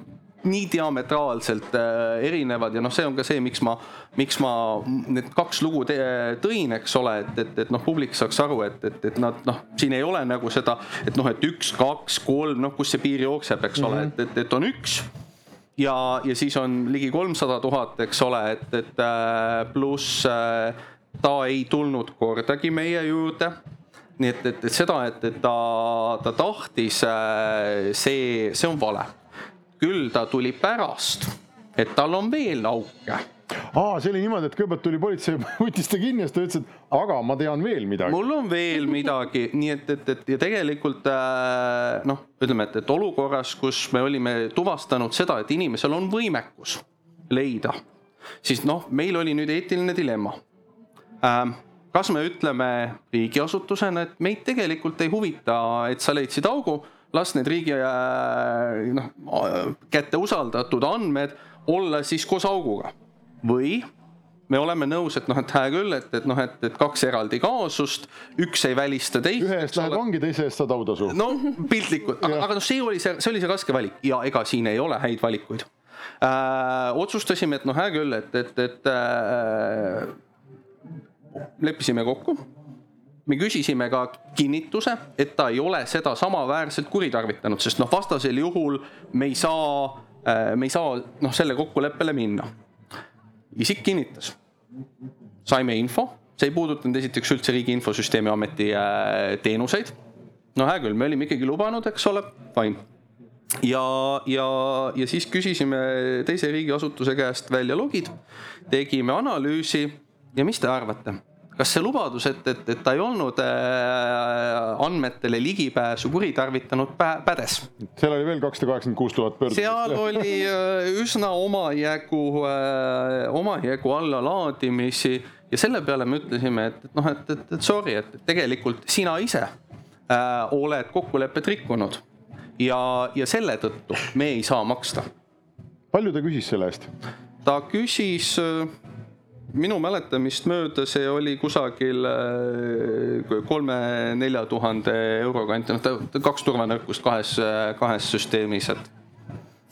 nii diametraalselt äh, erinevad ja noh, see on ka see, miks ma, miks ma need kaks lugu tõin, eks ole, et, et, et noh, publik saaks aru, et, et, et nad noh, siin ei ole nagu seda, et noh, et üks, kaks, kolm, noh, kus see piir jookseb, eks ole mm, -hmm. et, et, et on üks ja, ja siis on ligi kolmsada tuhat, eks ole, et, et äh, pluss äh, ta ei tulnud kordagi meie juurde. Nii et, et, et seda, et, et ta, ta tahtis, see, see on vale. Küll ta tuli pärast, et tal on veel auke aa, see oli niimoodi, et kõigepealt tuli politsei, võttis ta kinni ja siis ta ütles, et aga ma tean veel midagi. mul on veel midagi, nii et, et, et ja tegelikult äh, noh, ütleme, et, et olukorras, kus me olime tuvastanud seda, et inimesel on võimekus leida, siis noh, meil oli nüüd eetiline dilemma. Ähm, kas me ütleme riigiasutusena, et meid tegelikult ei huvita, et sa leidsid augu las need riigi äh, noh, kätte usaldatud andmed olla siis koos auguga või me oleme nõus, et noh, et hää küll, et, et noh, et, et kaks eraldi kaasust, üks ei välista teist. ühe eest lähed vangi, teise eest saad autasu. no piltlikult, aga, aga noh, see oli see, see oli see raske valik ja ega siin ei ole häid valikuid äh,. otsustasime, et noh, hää küll, et, et, et äh, leppisime kokku me küsisime ka kinnituse, et ta ei ole seda samaväärselt kuritarvitanud, sest noh, vastasel juhul me ei saa, äh, me ei saa noh, selle kokkuleppele minna. Isik kinnitas, saime info, see ei puudutanud esiteks üldse Riigi Infosüsteemi Ameti äh, teenuseid. no hea küll, me olime ikkagi lubanud, eks ole, fine. ja, ja, ja siis küsisime teise riigiasutuse käest välja logid, tegime analüüsi ja mis te arvate? Kas see lubadus, et, et, et ta ei olnud äh, andmetele ligipääsu kuritarvitanud pä, pädes? seal oli veel kakssada kaheksakümmend kuus tuhat pöördumist. seal oli äh, üsna omajagu äh,, omajagu allalaadimisi ja selle peale me ütlesime, et, et noh, et, et, et sorry, et tegelikult sina ise äh, oled kokkulepet rikkunud ja, ja selle tõttu me ei saa maksta. palju ta küsis selle eest? ta küsis äh, minu mäletamist mööda see oli kusagil äh, kolme-nelja tuhande euro kanti, noh kaks turvanõrkust kahes, kahes süsteemis, et.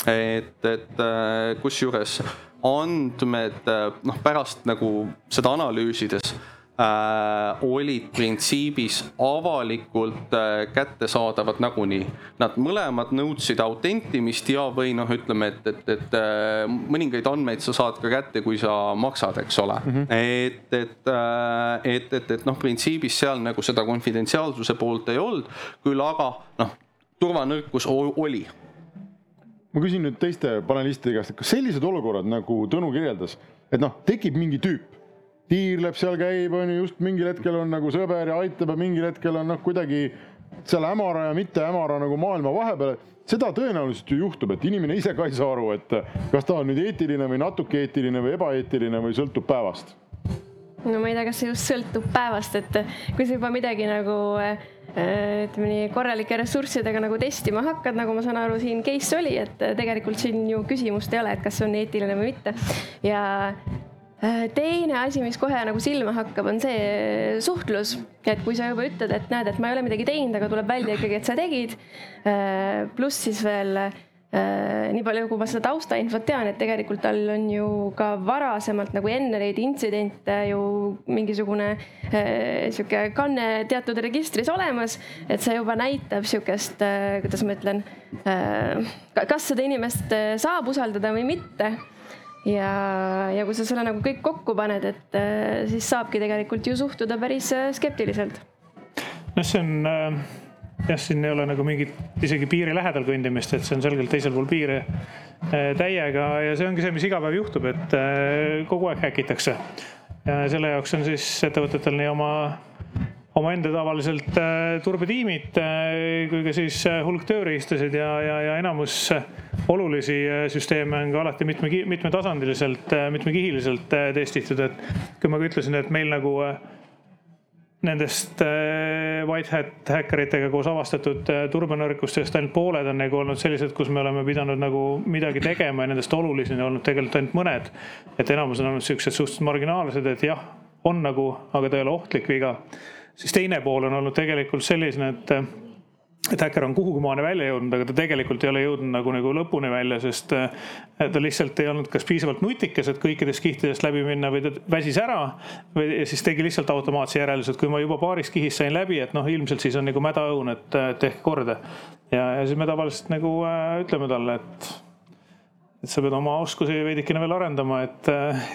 et, et äh, kusjuures andmed noh, pärast nagu seda analüüsides äh, olid printsiibis avalikult äh, kättesaadavad nagunii. Nad mõlemad nõudsid autentimist ja, või noh, ütleme, et, et, et äh, mõningaid andmeid sa saad ka kätte, kui sa maksad, eks ole mm. -hmm. et, et äh,, et, et, et noh, printsiibis seal nagu seda konfidentsiaalsuse poolt ei olnud, küll aga noh, turvanõrkus oli ma küsin nüüd teiste panelistide käest, kas sellised olukorrad, nagu Tõnu kirjeldas, et noh, tekib mingi tüüp tiirleb seal, käib, on ju, just mingil hetkel on nagu sõber ja aitab ja mingil hetkel on noh, kuidagi seal hämara ja mitte hämara nagu maailma vahepeal. seda tõenäoliselt ju juhtub, et inimene ise ka ei saa aru, et kas ta on nüüd eetiline või natuke eetiline või ebaeetiline või sõltub päevast. no ma ei tea, kas see just sõltub päevast, et kui sa juba midagi nagu ütleme nii korralike ressurssidega nagu testima hakkad, nagu ma saan aru, siin case oli, et tegelikult siin ju küsimust ei ole, et kas see on eetiline või mitte ja teine asi, mis kohe nagu silma hakkab, on see suhtlus, et kui sa juba ütled, et näed, et ma ei ole midagi teinud, aga tuleb välja ikkagi, et sa tegid. Äh, pluss siis veel äh, nii palju, kui ma seda taustainfot tean, et tegelikult tal on ju ka varasemalt nagu enne neid intsidente ju mingisugune sihuke kanne teatud registris olemas, et see juba näitab sihukest, kuidas ma ütlen, kas seda inimest saab usaldada või mitte ja, ja kui sa selle nagu kõik kokku paned, et äh, siis saabki tegelikult ju suhtuda päris äh, skeptiliselt. noh, see on äh, jah, siin ei ole nagu mingit isegi piiri lähedal kõndimist, et see on selgelt teisel pool piiri täiega ja see ongi see, mis iga päev juhtub, et kogu aeg häkitakse. ja selle jaoks on siis ettevõtetel nii oma omaenda tavaliselt äh, turbetiimid äh, kui ka siis äh, hulk tööriistasid ja, ja, ja enamus olulisi süsteeme on ka alati mitme, mitmetasandiliselt, mitmekihiliselt testitud, et kui ma ka ütlesin, et meil nagu nendest white hat häkkeritega koos avastatud turbenõrkustest ainult pooled on nagu olnud sellised, kus me oleme pidanud nagu midagi tegema ja nendest olulised on olnud tegelikult ainult mõned. et enamus on olnud siuksed suhteliselt marginaalsed, et jah, on nagu, aga ta ei ole ohtlik viga siis teine pool on olnud tegelikult selline, et et häkker on kuhugi maani välja jõudnud, aga ta tegelikult ei ole jõudnud nagu, nagu lõpuni välja, sest eh, ta lihtsalt ei olnud kas piisavalt nutikas, et kõikidest kihtidest läbi minna või ta väsis ära või siis tegi lihtsalt automaatse järelduse, et kui ma juba paarist kihist sain läbi, et noh, ilmselt siis on nagu mäda õun, et tehke korda. ja, ja siis me tavaliselt nagu äh, ütleme talle, et et sa pead oma oskusi veidikene veel arendama, et,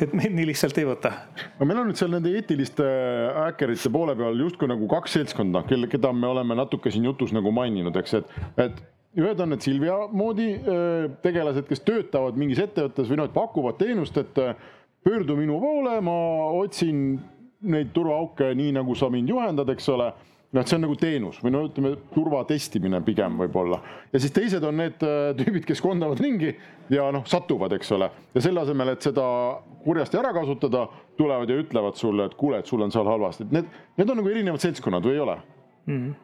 et meid nii lihtsalt ei võta. no meil on nüüd seal nende eetiliste häkkerite poole peal justkui nagu kaks seltskonda, kelle, keda me oleme natuke siin jutus nagu maininud, eks, et, et ühed on need Silvia moodi tegelased, kes töötavad mingis ettevõttes või noh, et pakuvad teenust, et pöördu minu poole, ma otsin neid turvaauke nii, nagu sa mind juhendad, eks ole noh, et see on nagu teenus või no ütleme, turvatestimine pigem võib-olla. ja siis teised on need äh, tüübid, kes kondavad ringi ja noh, satuvad, eks ole. ja selle asemel, et seda kurjasti ära kasutada, tulevad ja ütlevad sulle, et kuule, et sul on seal halvasti, et need, need on nagu erinevad seltskonnad või ei ole mm? -hmm.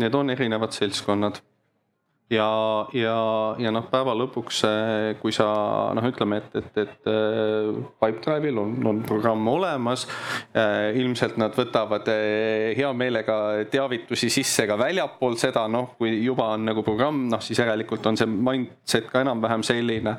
Need on erinevad seltskonnad ja, ja, ja noh, päeva lõpuks, kui sa noh, ütleme, et, et, et äh, Pipedrive'il on, on programm olemas. Äh, ilmselt nad võtavad hea meelega teavitusi sisse ka väljapool seda, noh, kui juba on nagu programm, noh siis järelikult on see mindset ka enam-vähem selline.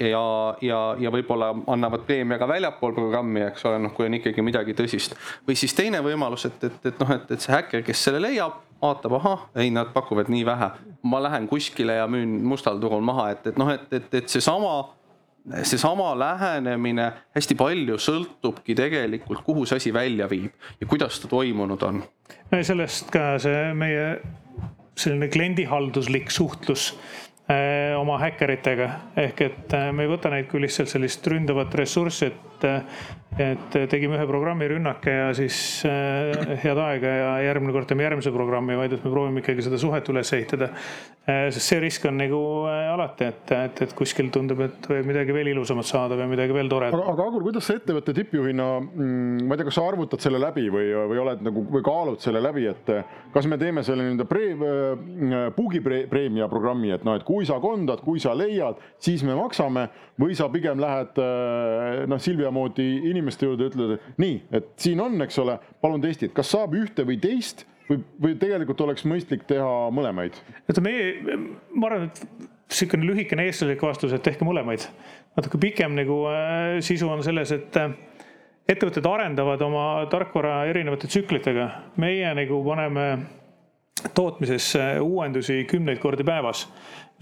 ja, ja, ja võib-olla annavad preemia ka väljapool programmi, eks ole, noh, kui on ikkagi midagi tõsist. või siis teine võimalus, et, et, et noh, et, et see häkker, kes selle leiab vaatab, ahah, ei, nad pakuvad nii vähe, ma lähen kuskile ja müün mustal turul maha, et, et noh, et, et, et seesama, seesama lähenemine hästi palju sõltubki tegelikult, kuhu see asi välja viib ja kuidas ta toimunud on. no ja sellest ka see meie selline kliendihalduslik suhtlus äh, oma häkkeritega ehk et äh, me ei võta neid kui lihtsalt sellist ründavat ressurssi, et et tegime ühe programmi rünnake ja siis äh, head aega ja järgmine kord teeme järgmise programmi, vaid et me proovime ikkagi seda suhet üles ehitada äh,. sest see risk on nagu äh, alati, et, et, et kuskil tundub, et võib midagi veel ilusamat saada või midagi veel toredat. aga, aga Agur, kuidas sa ettevõtte tippjuhina mm,, ma ei tea, kas sa arvutad selle läbi või, või oled nagu või kaalud selle läbi, et kas me teeme selle nii-öelda pre-, puugipreemia programmi, et noh, et kui sa kondad, kui sa leiad, siis me maksame või sa pigem lähed äh, noh, Silvia moodi inimeste juurde, ütled, et nii, et siin on, eks ole, palun testi, et kas saab ühte või teist või, või tegelikult oleks mõistlik teha mõlemaid? ütleme, ma arvan, et niisugune lühikene eestlaslik vastus, et tehke mõlemaid. natuke pikem nagu äh, sisu on selles, et äh, ettevõtted arendavad oma tarkvara erinevate tsüklitega. meie nagu paneme tootmisesse uuendusi kümneid kordi päevas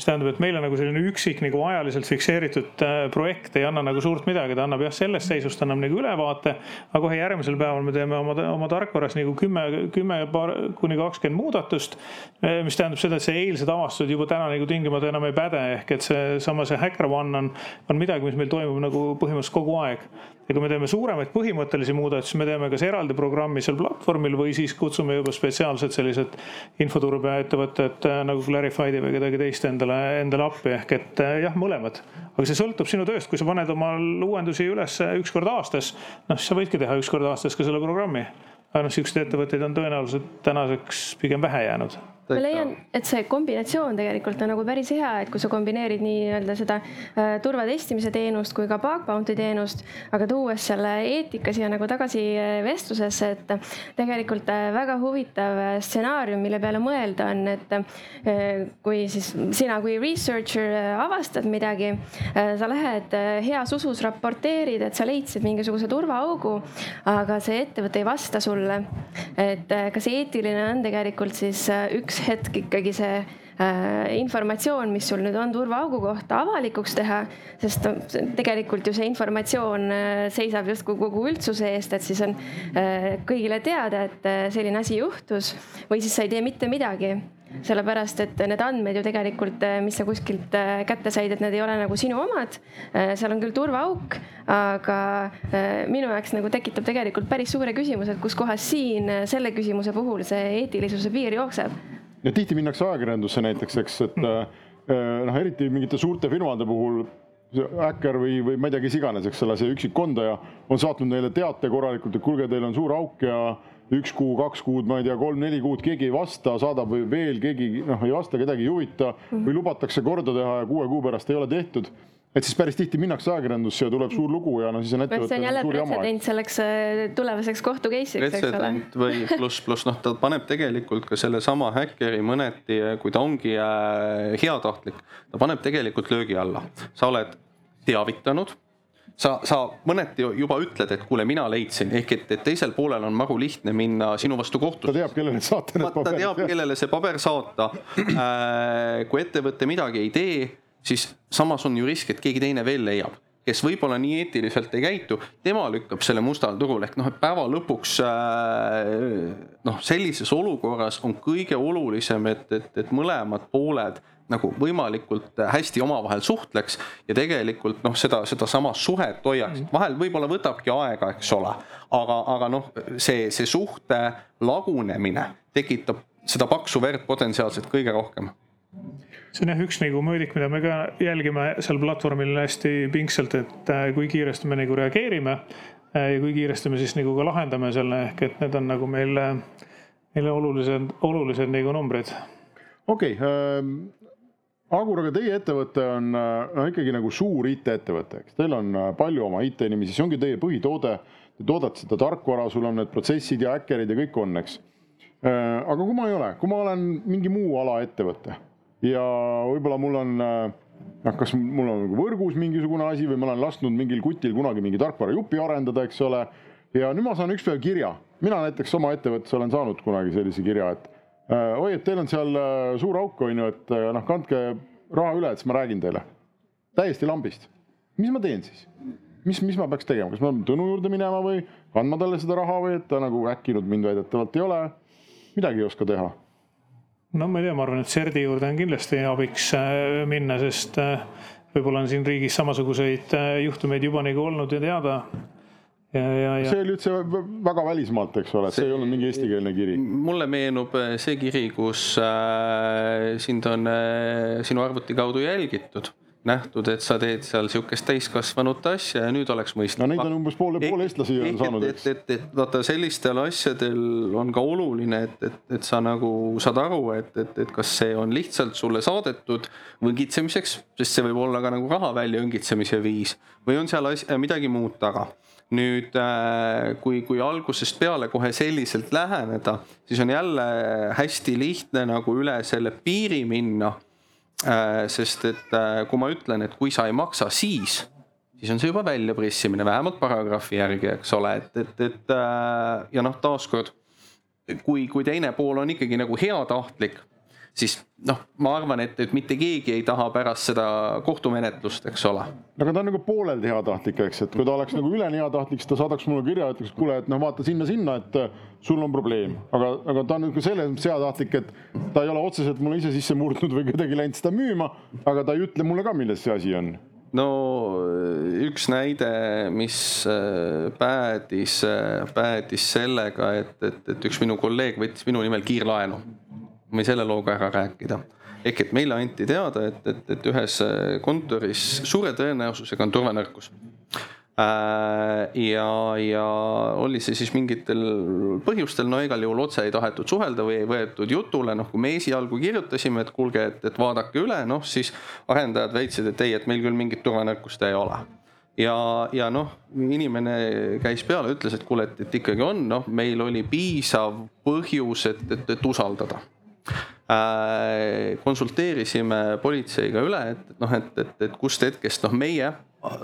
mis tähendab, et meil on nagu selline üksik nagu ajaliselt fikseeritud äh, projekt ei anna nagu suurt midagi, ta annab jah, sellest seisust annab nagu ülevaate. aga kohe järgmisel päeval me teeme oma, oma tarkvaras nagu kümme, kümme kuni kakskümmend muudatust. Äh, mis tähendab seda, et see eilsed avastused juba täna nagu tingimata enam ei päde, ehk et seesama see HackerOne on, on midagi, mis meil toimub nagu põhimõtteliselt kogu aeg ja kui me teeme suuremaid põhimõttelisi muudatusi, me teeme kas eraldi programmi seal platvormil või siis kutsume juba spetsiaalselt sellised infoturbeettevõtted äh, nagu Clarified'i või kedagi teist endale, endale appi ehk et äh, jah, mõlemad. aga see sõltub sinu tööst, kui sa paned omal uuendusi üles üks kord aastas, noh siis sa võidki teha üks kord aastas ka selle programmi. aga noh, siukseid ettevõtteid on tõenäoliselt tänaseks pigem vähe jäänud ma leian, et see kombinatsioon tegelikult on nagu päris hea, et kui sa kombineerid nii-öelda seda äh, turvatestimise teenust kui ka bug bounty teenust, aga tuues selle eetika siia nagu tagasi äh, vestlusesse, et tegelikult äh, väga huvitav stsenaarium, mille peale mõelda on, et kui siis sina kui researcher avastad midagi, sa lähed heas usus raporteerid, et sa leidsid mingisuguse turvaaugu, aga see ettevõte ei vasta sulle. et kas eetiline on tegelikult siis üks hetk ikkagi see äh, informatsioon, mis sul nüüd on turvaaugu kohta avalikuks teha, sest tegelikult ju see informatsioon äh, seisab justkui kogu üldsuse eest, et siis on äh, kõigile teada, et äh, selline asi juhtus või siis sa ei tee mitte midagi sellepärast et need andmed ju tegelikult, äh, mis sa kuskilt äh, kätte said, et need ei ole nagu sinu omad. seal on küll turvaauk, aga minu jaoks nagu tekitab tegelikult päris suure küsimuse, et kus kohas siin selle küsimuse puhul see eetilisuse piir jookseb ja tihti minnakse ajakirjandusse näiteks, eks, et äh, äh, noh, eriti mingite suurte firmade puhul häkker või, või ma ei tea, kes iganes, eks ole, see üksikkondaja on saatnud neile teate korralikult, et kuulge, teil on suur auk ja üks kuu, kaks kuud, ma ei tea, kolm-neli kuud keegi ei vasta, saadab või veel keegi noh, ei vasta, kedagi ei huvita või lubatakse korda teha ja kuue kuu pärast ei ole tehtud et siis päris tihti minnakse ajakirjandusse ja tuleb suur lugu ja no siis on ettevõttel see on jälle pretsedent selleks äh, tulevaseks kohtu case'iks, eks ole. või pluss, pluss noh, ta paneb tegelikult ka sellesama häkkeri mõneti, kui ta ongi äh, heatahtlik, ta paneb tegelikult löögi alla. sa oled teavitanud sa, sa mõneti juba ütled, et kuule, mina leidsin, ehk et, et teisel poolel on maru lihtne minna sinu vastu kohtusse. ta teab, kellele saata need paberid. ta teab, kellele see paber saata. Äh, kui ettevõte midagi ei tee siis samas on ju risk, et keegi teine veel leiab, kes võib-olla nii eetiliselt ei käitu, tema lükkab selle mustal turul ehk noh, et päeva lõpuks äh, noh, sellises olukorras on kõige olulisem, et, et, et mõlemad pooled nagu võimalikult hästi omavahel suhtleks ja tegelikult noh, seda, sedasama suhet hoiaksid, mhm. vahel võib-olla võtabki aega, eks ole, aga, aga noh, see, see suhte lagunemine tekitab seda paksu verd potentsiaalselt kõige rohkem see on jah üks nagu mõõdik, mida me ka jälgime seal platvormil hästi pingsalt, et äh, kui kiiresti me nagu reageerime äh, ja kui kiiresti me siis nagu ka lahendame selle, ehk et need on nagu meil, meile olulised, olulised nagu numbrid. okei okay, ähm,, Agur, aga teie ettevõte on no ikkagi nagu suur IT-ettevõte, eks teil on palju oma IT-inimesi, see ongi teie põhitoode. Te toodate seda tarkvara, sul on need protsessid ja häkkerid ja kõik on, eks. aga kui ma ei ole, kui ma olen mingi muu ala ettevõte ja võib-olla mul on noh, kas mul on nagu võrgus mingisugune asi või ma olen lasknud mingil kutil kunagi mingi tarkvarajupi arendada, eks ole. ja nüüd ma saan ükspäev kirja, mina näiteks oma ettevõttes olen saanud kunagi sellise kirja, et äh, oi, et teil on seal äh, suur auk, on ju, et äh, noh, kandke raha üle, et siis ma räägin teile. täiesti lambist. mis ma teen siis? mis, mis ma peaks tegema, kas ma pean Tõnu juurde minema või kandma talle seda raha või et ta nagu äkkinud mind väidetavalt ei ole? midagi ei oska teha no ma ei tea, ma arvan, et CERD-i juurde on kindlasti abiks äh, minna, sest äh, võib-olla on siin riigis samasuguseid äh, juhtumeid juba nagu olnud ja teada. ja, ja, ja. see oli üldse väga välismaalt, eks ole, see ei olnud mingi eestikeelne kiri. mulle meenub see kiri, kus äh, sind on äh, sinu arvuti kaudu jälgitud nähtud, et sa teed seal sihukest täiskasvanute asja ja nüüd oleks mõistlik. no neid on umbes pool, pool eestlasi on saanud. et, et, et, et vaata, sellistel asjadel on ka oluline, et, et, et sa nagu saad aru, et, et, et kas see on lihtsalt sulle saadetud võngitsemiseks, sest see võib olla ka nagu raha välja õngitsemise viis või on seal asja, midagi muud taga nüüd äh, kui, kui algusest peale kohe selliselt läheneda, siis on jälle hästi lihtne nagu üle selle piiri minna sest et äh, kui ma ütlen, et kui sa ei maksa, siis, siis on see juba väljapressimine, vähemalt paragrahvi järgi, eks ole, et, et, et äh, ja noh, taaskord kui, kui teine pool on ikkagi nagu heatahtlik siis noh, ma arvan, et, et mitte keegi ei taha pärast seda kohtumenetlust, eks ole. aga ta on nagu pooleldi heatahtlik, eks, et kui ta oleks nagu üleni heatahtlik, siis ta saadaks mulle kirja, ütleks, kuule, et noh, vaata sinna-sinna, et äh, sul on probleem, aga, aga ta on nagu selles mõttes heatahtlik, et ta ei ole otseselt mulle ise sisse murdnud või kuidagi läinud seda müüma, aga ta ei ütle mulle ka, milles see asi on. No üks näide, mis äh, päädis, äh, päädis sellega, et, et, et üks minu kolleeg võttis minu nimel kiirlaenu või selle looga ära rääkida. ehk et meile anti teada, et, et, et ühes kontoris suure tõenäosusega on turvanõrkus äh, ja, ja oli see siis mingitel põhjustel, no igal juhul otse ei tahetud suhelda või ei võetud jutule, noh, kui me esialgu kirjutasime, et kuulge, et, et vaadake üle, noh siis arendajad väitsid, et ei, et meil küll mingit turvanõrkust ei ole. Ja, ja noh, inimene käis peale, ütles, et kuule, et, et ikkagi on, noh, meil oli piisav põhjus, et, et, et usaldada. Äh, konsulteerisime politseiga üle, et noh, et, et, et kust hetkest noh, meie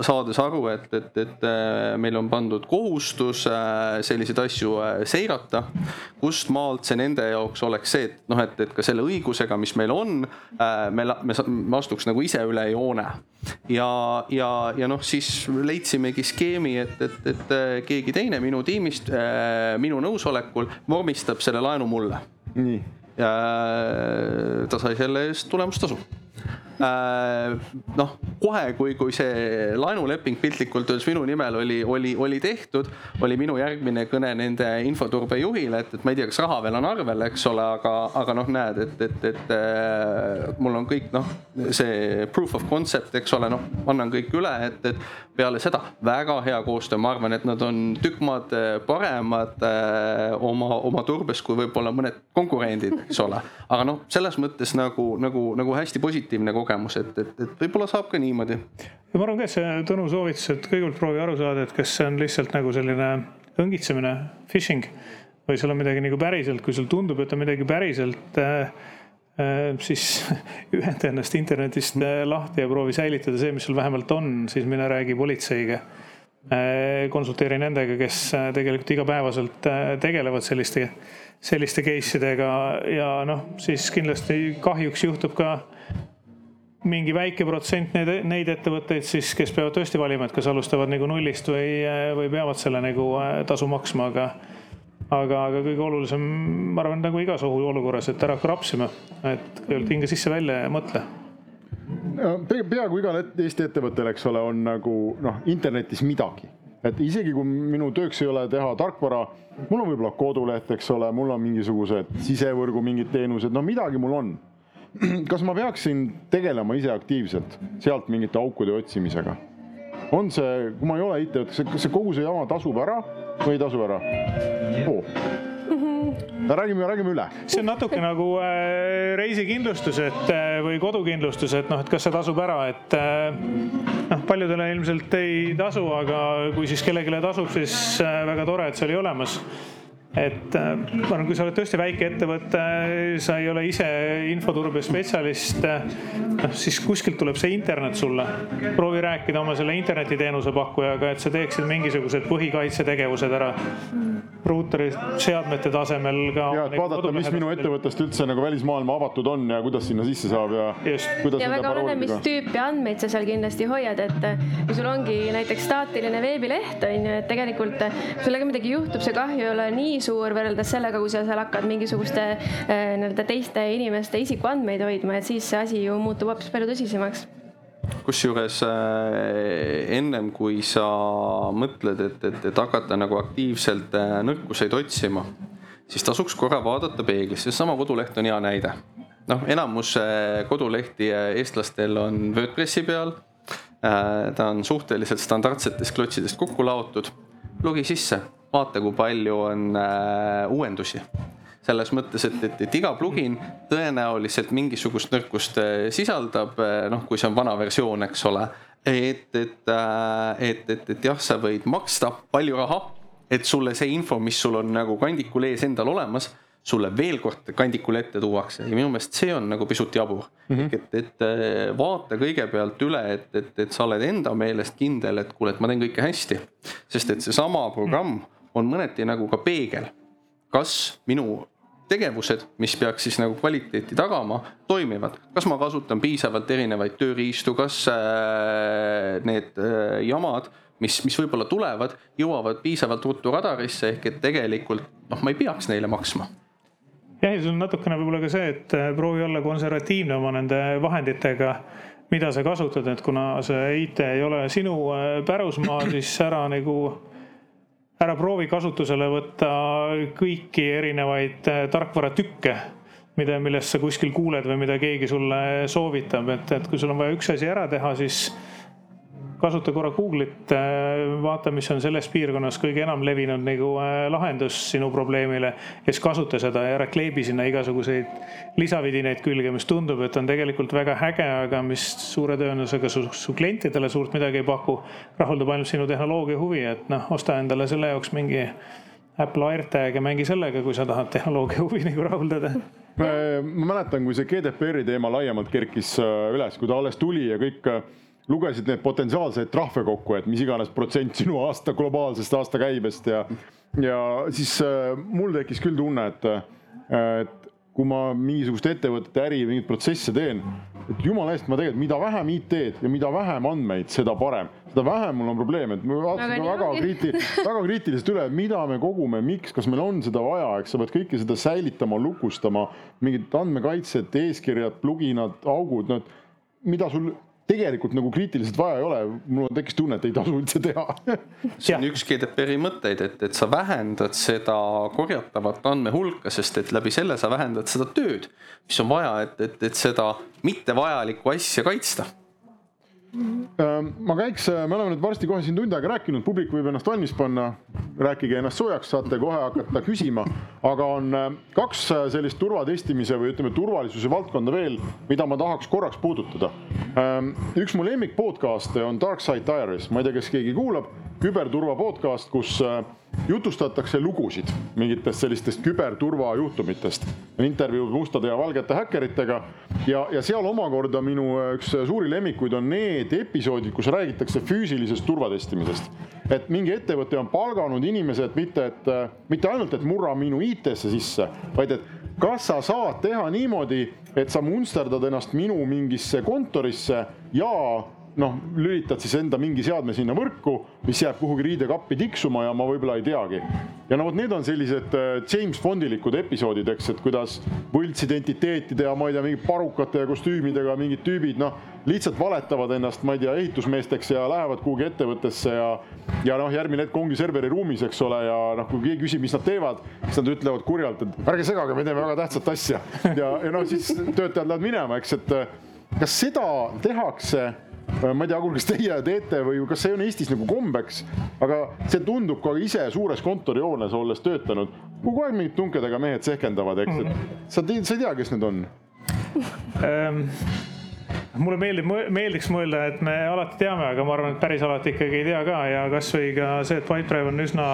saades aru, et, et, et äh, meil on pandud kohustus äh, selliseid asju seirata. kust maalt see nende jaoks oleks see, et noh, et, et ka selle õigusega, mis meil on, me, me, me astuks nagu ise üle joone. ja, ja, ja noh, siis leidsimegi skeemi, et, et, et keegi teine minu tiimist minu nõusolekul vormistab selle laenu mulle. nii ja ta sai selle eest tulemustasu. Äh, noh, kohe, kui, kui see laenuleping piltlikult öeldes minu nimel oli, oli, oli tehtud, oli minu järgmine kõne nende infoturbe juhile, et, et ma ei tea, kas raha veel on arvel, eks ole, aga, aga noh, näed, et, et, et äh, mul on kõik noh, see proof of concept, eks ole, noh, annan kõik üle, et, et peale seda väga hea koostöö, ma arvan, et nad on tükk maad äh, paremad äh, oma, oma turbes kui võib-olla mõned konkurendid, eks ole. aga noh, selles mõttes nagu, nagu, nagu hästi positiivne kogemus kogemus, et, et, et võib-olla saab ka niimoodi. ja ma arvan ka, et see Tõnu soovitus, et kõigepealt proovi aru saada, et kas see on lihtsalt nagu selline õngitsemine, phishing või sul on midagi nagu päriselt, kui sulle tundub, et on midagi päriselt äh, äh, siis ühenda ennast internetist äh, lahti ja proovi säilitada see, mis sul vähemalt on, siis mine räägi politseiga. konsulteeri nendega, kes tegelikult igapäevaselt tegelevad selliste, selliste case idega ja noh, siis kindlasti kahjuks juhtub ka mingi väike protsent neid, neid ettevõtteid siis, kes peavad tõesti valima, et kas alustavad nagu nullist või, või peavad selle nagu äh, tasu maksma, aga aga, aga kõige olulisem, ma arvan, nagu igas ohuolukorras, et ära hakka rapsima, et kõigepealt hinge sisse-välja ja mõtle. Peaaegu igal Eesti ettevõttel, eks ole, on nagu noh, internetis midagi, et isegi kui minu tööks ei ole teha tarkvara, mul on võib-olla koduleht, eks ole, mul on mingisugused sisevõrgu mingid teenused, no midagi mul on kas ma peaksin tegelema ise aktiivselt sealt mingite aukude otsimisega? on see, kui ma ei ole IT-ettevõte, kas see kogu see jama tasub ära või ei tasu ära oh.? räägime, räägime üle. see on natuke nagu äh, reisikindlustus, et äh, või kodukindlustus, et noh, et kas see tasub ära, et äh, noh, paljudele ilmselt ei tasu, aga kui siis kellelegi tasub, siis äh, väga tore, et see oli olemas et äh, ma arvan, kui sa oled tõesti väike ettevõte, sa ei ole ise infoturbe spetsialist, äh, noh siis kuskilt tuleb see internet sulle. proovi rääkida oma selle internetiteenuse pakkujaga, et sa teeksid mingisugused põhikaitsetegevused ära. ruuterid seadmete tasemel ka. ja, et vaadata, mis minu ettevõttest üldse nagu välismaailma avatud on ja kuidas sinna sisse saab ja. ja väga oleneb, mis tüüpi andmeid sa seal kindlasti hoiad, et äh, kui sul ongi näiteks staatiline veebileht on ju, et tegelikult sellega midagi juhtub, see kahju ei ole nii suur suur võrreldes sellega, kui sa seal hakkad mingisuguste äh, nii-öelda teiste inimeste isikuandmeid hoidma, et siis see asi ju muutub hoopis palju tõsisemaks kusjuures äh, ennem kui sa mõtled, et, et, et hakata nagu aktiivselt äh, nõrkuseid otsima, siis tasuks korra vaadata peeglisse, seesama koduleht on hea näide. noh, enamus kodulehti eestlastel on WordPressi peal. ta on suhteliselt standardsetest klotsidest kokku laotud. logi sisse, vaata, kui palju on uuendusi selles mõttes, et, et, et iga plugin tõenäoliselt mingisugust nõrkust äh, sisaldab, äh, noh, kui see on vana versioon, eks ole. et, et, äh, et, et, et jah, sa võid maksta palju raha, et sulle see info, mis sul on nagu kandikul ees endal olemas sulle veel kord kandikule ette tuuakse ja minu meelest see on nagu pisut jabur mm. -hmm. et, et vaata kõigepealt üle, et, et, et sa oled enda meelest kindel, et kuule, et ma teen kõike hästi. sest et seesama programm on mõneti nagu ka peegel. kas minu tegevused, mis peaks siis nagu kvaliteeti tagama, toimivad. kas ma kasutan piisavalt erinevaid tööriistu, kas äh, need äh, jamad, mis, mis võib-olla tulevad, jõuavad piisavalt ruttu radarisse, ehk et tegelikult noh, ma ei peaks neile maksma jah, ja see on natukene võib-olla ka see, et äh, proovi olla konservatiivne oma nende vahenditega, mida sa kasutad, et kuna see IT ei ole sinu pärusmaa, siis ära nagu ära proovi kasutusele võtta kõiki erinevaid äh, tarkvaratükke, mida, millest sa kuskil kuuled või mida keegi sulle soovitab, et, et kui sul on vaja üks asi ära teha, siis kasuta korra Google'it, äh, vaata, mis on selles piirkonnas kõige enam levinud nagu äh, lahendus sinu probleemile ja siis kasuta seda ja ära kleebi sinna igasuguseid lisavidinaid külge, mis tundub, et on tegelikult väga äge, aga mis suure tõenäosusega su, su klientidele suurt midagi ei paku. rahuldab ainult sinu tehnoloogia huvi, et noh, osta endale selle jaoks mingi Apple AirTag ja mängi sellega, kui sa tahad tehnoloogia huvi nagu rahuldada ma mäletan, kui see GDPR-i teema laiemalt kerkis äh, üles, kui ta alles tuli ja kõik lugesid need potentsiaalseid trahve kokku, et mis iganes protsent sinu aasta globaalsest aastakäibest ja, ja siis äh, mul tekkis küll tunne, et, et kui ma mingisugust ettevõtete äri, mingeid protsesse teen, et jumala eest, ma tegelikult, mida vähem IT-d ja mida vähem andmeid, seda parem. seda vähem mul on probleeme, et ma vaatasin väga, väga kriiti-, väga kriitiliselt üle, mida me kogume, miks, kas meil on seda vaja, eks sa pead kõike seda säilitama, lukustama, mingid andmekaitsed, eeskirjad, pluginad, augud, noh, mida sul tegelikult nagu kriitiliselt vaja ei ole, mul tekkis tunne, et ei tasu üldse teha. See on üks GDPR-i mõtteid, et, et sa vähendad seda korjatavat andmehulka, sest et läbi selle sa vähendad seda tööd, mis on vaja, et, et, et seda mittevajalikku asja kaitsta Ehm, ma käiks, äh, me oleme nüüd varsti kohe siin tund aega rääkinud, publik võib ennast valmis panna, rääkige ennast soojaks, saate kohe hakata küsima, aga on äh, kaks äh, sellist turvatestimise või ütleme, turvalisuse valdkonda veel, mida ma tahaks korraks puudutada. Ehm, üks mu lemmik podcast'e on Dark Side Diaries, ma ei tea, kas keegi kuulab, küberturva podcast, kus jutustatakse lugusid mingitest sellistest küberturvajuhtumitest. intervjuud mustade ja valgete häkkeritega ja, ja seal omakorda minu äh, üks suuri lemmikuid on need episoodid, kus räägitakse füüsilisest turvatestimisest. et mingi ettevõte on palganud inimesed mitte, et äh, mitte ainult, et murra minu IT-sse sisse, vaid et kas sa saad teha niimoodi, et sa munsterdad ennast minu mingisse kontorisse ja noh, lülitad siis enda mingi seadme sinna võrku, mis jääb kuhugi riidekappi tiksuma ja ma võib-olla ei teagi. ja no vot, need on sellised äh, James Bondilikud episoodid, eks, et kuidas võltsidentiteetide ja ma ei tea, mingi parukate ja kostüümidega mingid tüübid, noh, lihtsalt valetavad ennast, ma ei tea, ehitusmeesteks ja lähevad kuhugi ettevõttesse ja ja noh, järgmine hetk ongi serveri ruumis, eks ole, ja noh, kui keegi küsib, mis nad teevad, siis nad ütlevad kurjalt, et ärge segage, me teeme väga tähtsat asja ja, ja noh, siis töötajad lähevad minema, eks, et kas seda tehakse Äh, ma ei tea, kas teie teete või kas see on Eestis nagu kombeks, aga see tundub ka ise suures kontorihoones olles töötanud, kogu aeg mingid tunkedega mehed sehkendavad, eks, et sa, sa ei tea, kes need on ähm.? mulle meeldib, meeldiks mõelda, et me alati teame, aga ma arvan, et päris alati ikkagi ei tea ka ja kasvõi ka see, et Pipedrive on üsna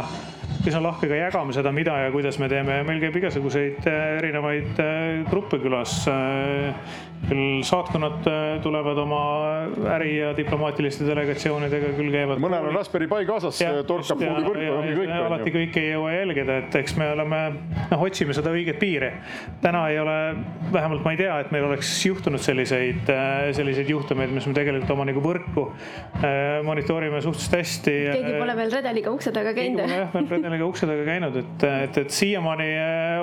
üsna lahke ka jagame seda, mida ja kuidas me teeme, meil käib igasuguseid äh, erinevaid äh, gruppe külas. Äh, küll saatkonnad tulevad oma äri ja diplomaatiliste delegatsioonidega, küll käivad. mõnel on Raspberry Pi kaasas, torkab kuhugi võrku ja ongi kõik. alati kõike ei jõua jälgida, et eks me oleme, noh, otsime seda õiget piiri. täna ei ole, vähemalt ma ei tea, et meil oleks juhtunud selliseid selliseid juhtumeid, mis me tegelikult oma nagu võrku monitoorime suhteliselt hästi. keegi pole veel redeliga ukse taga käinud? jah redeliga ukse taga käinud, et, et, et siiamaani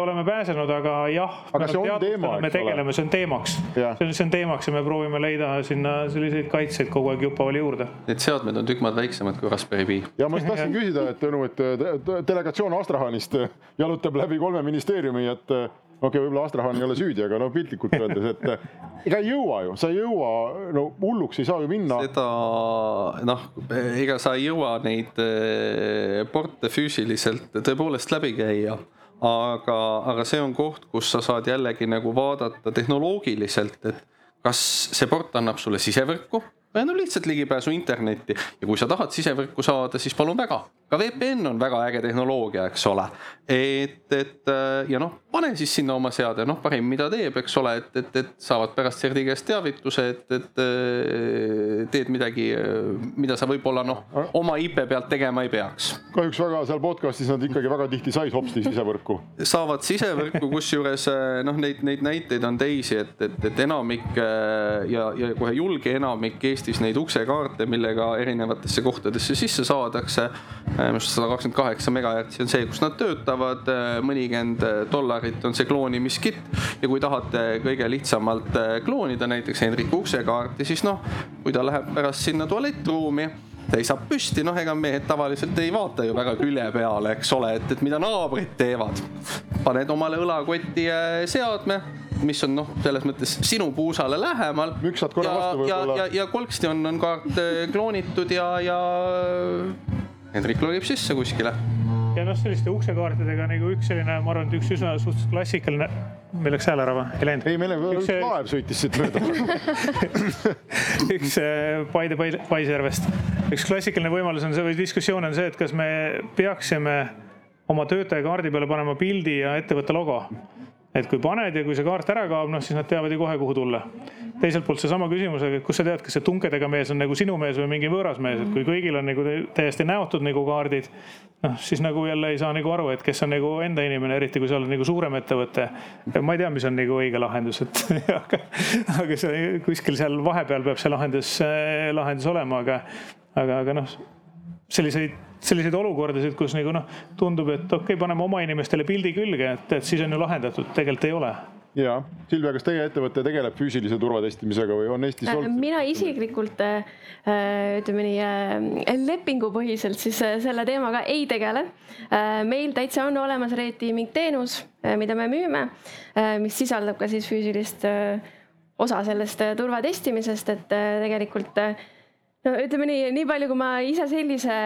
oleme pääsenud, aga jah. aga see on teema, eks ole. me tegeleme, see on teemaks. see on, see on teemaks ja me proovime leida sinna selliseid kaitseid kogu aeg juppavale juurde. Need seadmed on tükk maad väiksemad kui Raspberry Pi. ja ma just tahtsin küsida, et Tõnu, et delegatsioon Astrahanist jalutab läbi kolme ministeeriumi, et okei okay,, võib-olla Astrahan ei ole süüdi, aga no piltlikult öeldes, et ega ei jõua ju, sa ei jõua, no hulluks ei saa ju minna. seda noh, ega sa ei jõua neid eh, porte füüsiliselt tõepoolest läbi käia. Aga, aga see on koht, kus sa saad jällegi nagu vaadata tehnoloogiliselt, et kas see port annab sulle sisevõrku või no lihtsalt ligipääsu internetti. Ja kui sa tahad sisevõrku saada, siis palun väga ka VPN on väga äge tehnoloogia, eks ole. et, et äh, ja noh, pane siis sinna oma seade, noh, parim, mida teeb, eks ole, et, et, et saavad pärast CERD-i käest teavituse, et, et äh, teed midagi, äh, mida sa võib-olla noh, oma IP pealt tegema ei peaks. kahjuks väga seal podcast'is nad ikkagi väga tihti said hopsti sisevõrku. saavad sisevõrku, kusjuures noh, neid, neid näiteid on teisi, et, et, et enamik ja, ja kohe julge enamik Eestis neid uksekaarte, millega erinevatesse kohtadesse sisse saadakse sada kakskümmend kaheksa megahertsi on see, kus nad töötavad, mõnikümmend dollarit on see kloonimiskitt ja kui tahate kõige lihtsamalt kloonida näiteks Hendriku uksekaarti, siis noh, kui ta läheb pärast sinna tualettruumi seisab püsti, noh, ega mehed tavaliselt ei vaata ju väga külje peale, eks ole, et, et mida naabrid teevad. paned omale õlakotti seadme, mis on noh, selles mõttes sinu puusale lähemal. müksad korra vastu võib-olla. ja, ja, ja kolksti on, on kaart kloonitud ja, ja Hendrik logib sisse kuskile. ja noh, selliste uksekaartidega nagu üks selline, ma arvan, et üks üsna suhteliselt klassikaline, meil läks hääl ära või? ei läinud? ei, meil üks laev sõitis siit mööda üks äh, Paide Paisjärvest. üks klassikaline võimalus on see või diskussioon on see, et kas me peaksime oma töötaja kaardi peale panema pildi ja ettevõtte logo et kui paned ja kui see kaart ära kaob, noh siis nad teavad ju kohe, kuhu tulla. teiselt poolt seesama küsimus, et kust sa tead, kas see tunkedega mees on nagu sinu mees või mingi võõras mees, et kui kõigil on nagu täiesti näotud nagu kaardid, noh siis nagu jälle ei saa nagu aru, et kes on nagu enda inimene, eriti kui sa oled nagu suurem ettevõte. ma ei tea, mis on nagu õige lahendus, et aga, aga see kuskil seal vahepeal peab see lahendus, lahendus olema, aga, aga, aga noh selliseid, selliseid olukordasid, kus nagu noh, tundub, et okei okay,, paneme oma inimestele pildi külge, et, et siis on ju lahendatud, tegelikult ei ole ja Silvia, kas teie ettevõte tegeleb füüsilise turvatestimisega või on Eestis olnud? mina isiklikult äh, ütleme nii äh, lepingupõhiselt siis äh, selle teemaga ei tegele. meil täitsa on olemas Red Teaming teenus, mida me müüme, mis sisaldab ka siis füüsilist osa sellest turvatestimisest, et tegelikult no ütleme nii, nii palju, kui ma ise sellise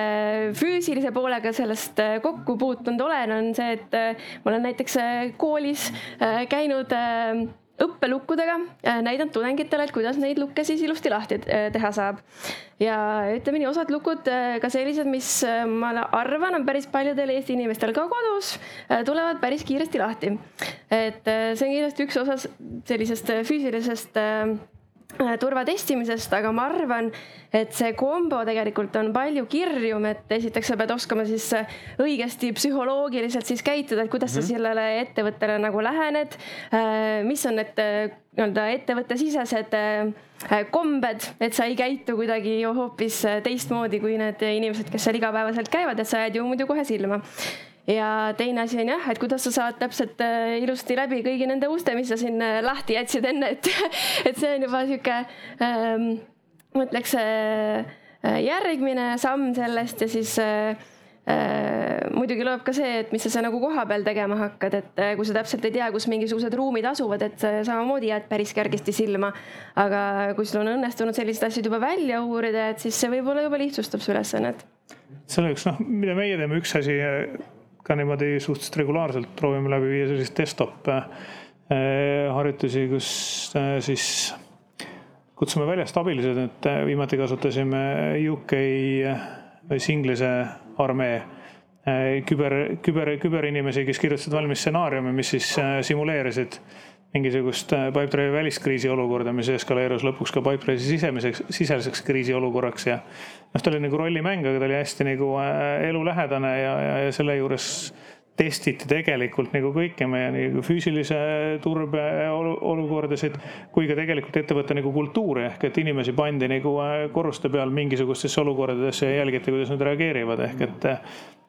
füüsilise poolega sellest äh, kokku puutunud olen, on see, et äh, ma olen näiteks äh, koolis käinud õppelukkudega, näidanud tudengitele, et kuidas neid lukke siis ilusti lahti teha saab. ja ütleme nii, osad lukud ka sellised, mis ma arvan, on päris paljudel Eesti inimestel ka kodus, tulevad päris kiiresti lahti. et see on kindlasti üks osa sellisest füüsilisest Äh, turvatestimisest, aga ma arvan, et see kombo tegelikult on palju kirjum, et esiteks sa pead oskama siis äh, õigesti psühholoogiliselt siis käituda, et kuidas mm -hmm. sa mhm. sellele ettevõttele nagu lähened. Äh, mis on need nii-öelda ettevõttesisesed kombed, et sa ei käitu kuidagi ju hoopis teistmoodi kui need inimesed, kes seal igapäevaselt käivad, et sa jääd ju muidu kohe silma ja teine asi on jah, et kuidas sa saad täpselt äh, ilusti läbi kõigi nende uste, mis sa siin äh, lahti jätsid enne, et, et see on juba sihuke ähm,, ma ütleks äh, järgmine samm sellest ja siis äh, äh, muidugi loeb ka see, et mis sa, sa nagu kohapeal tegema hakkad, et äh, kui sa täpselt ei tea, kus mingisugused ruumid asuvad, et samamoodi jääd päris kergesti silma. aga kui sul on õnnestunud selliseid asju juba välja uurida, et siis see võib-olla juba lihtsustab su ülesannet. see on üks noh, mida meie teeme, üks asi ka niimoodi suhteliselt regulaarselt proovime läbi viia selliseid desktop äh, harjutusi, kus äh, siis kutsume väljast abilised, et äh, viimati kasutasime UK siis Inglise armee küber, küber, küberinimesi, kes kirjutasid valmis stsenaariumi, mis siis simuleerisid mingisugust Pipedrive'i väliskriisi olukorda, mis eskaleerus lõpuks ka Pipedrive'i sisemiseks, siseseks kriisiolukorraks ja noh, ta oli nagu rollimäng, aga ta oli hästi nagu äh, elulähedane ja, ja, ja selle juures testiti tegelikult nagu kõike meie nagu füüsilise turbe olukordasid kui ka tegelikult ettevõtte nagu kultuuri. Ehk et inimesi pandi nagu äh, korruste peal mingisugustesse olukordadesse ja jälgiti, kuidas nad reageerivad. Ehk et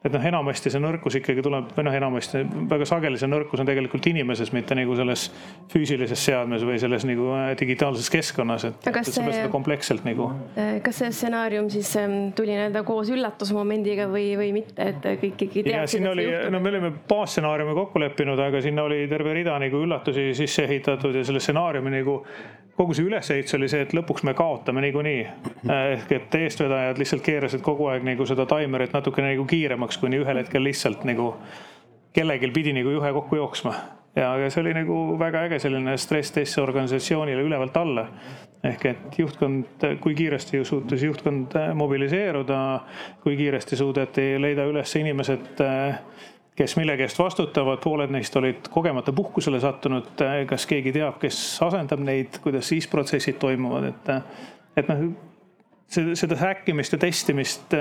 et noh, enamasti see nõrkus ikkagi tuleb või noh, enamasti väga sageli see nõrkus on tegelikult inimeses, mitte nagu selles füüsilises seadmes või selles nagu äh, digitaalses keskkonnas, et, et see peab seda kompleksselt nagu. kas see stsenaarium siis ähm, tuli nii-öelda koos üllatusmomendiga või, või mitte, et kõik ikkagi teadsid, see juhtub? no me olime baasstsenaariumi kokku leppinud, aga sinna oli terve rida nagu üllatusi sisse ehitatud ja selle stsenaariumi nagu kogu see ülesehitus oli see, et lõpuks me kaotame niikuinii. ehk et eestvedajad lihtsalt keerasid kogu aeg nagu seda taimerit natukene nagu kiiremaks, kuni ühel hetkel lihtsalt nagu kellelgi pidi nagu juhe kokku jooksma. ja, ja see oli nagu väga äge selline stress-test organisatsioonile ülevalt alla. ehk et juhtkond, kui kiiresti suutis juhtkond mobiliseeruda, kui kiiresti suudeti leida üles inimesed kes millegi eest vastutavad, pooled neist olid kogemata puhkusele sattunud. kas keegi teab, kes asendab neid, kuidas siis protsessid toimuvad, et, et noh, seda häkkimist ja testimist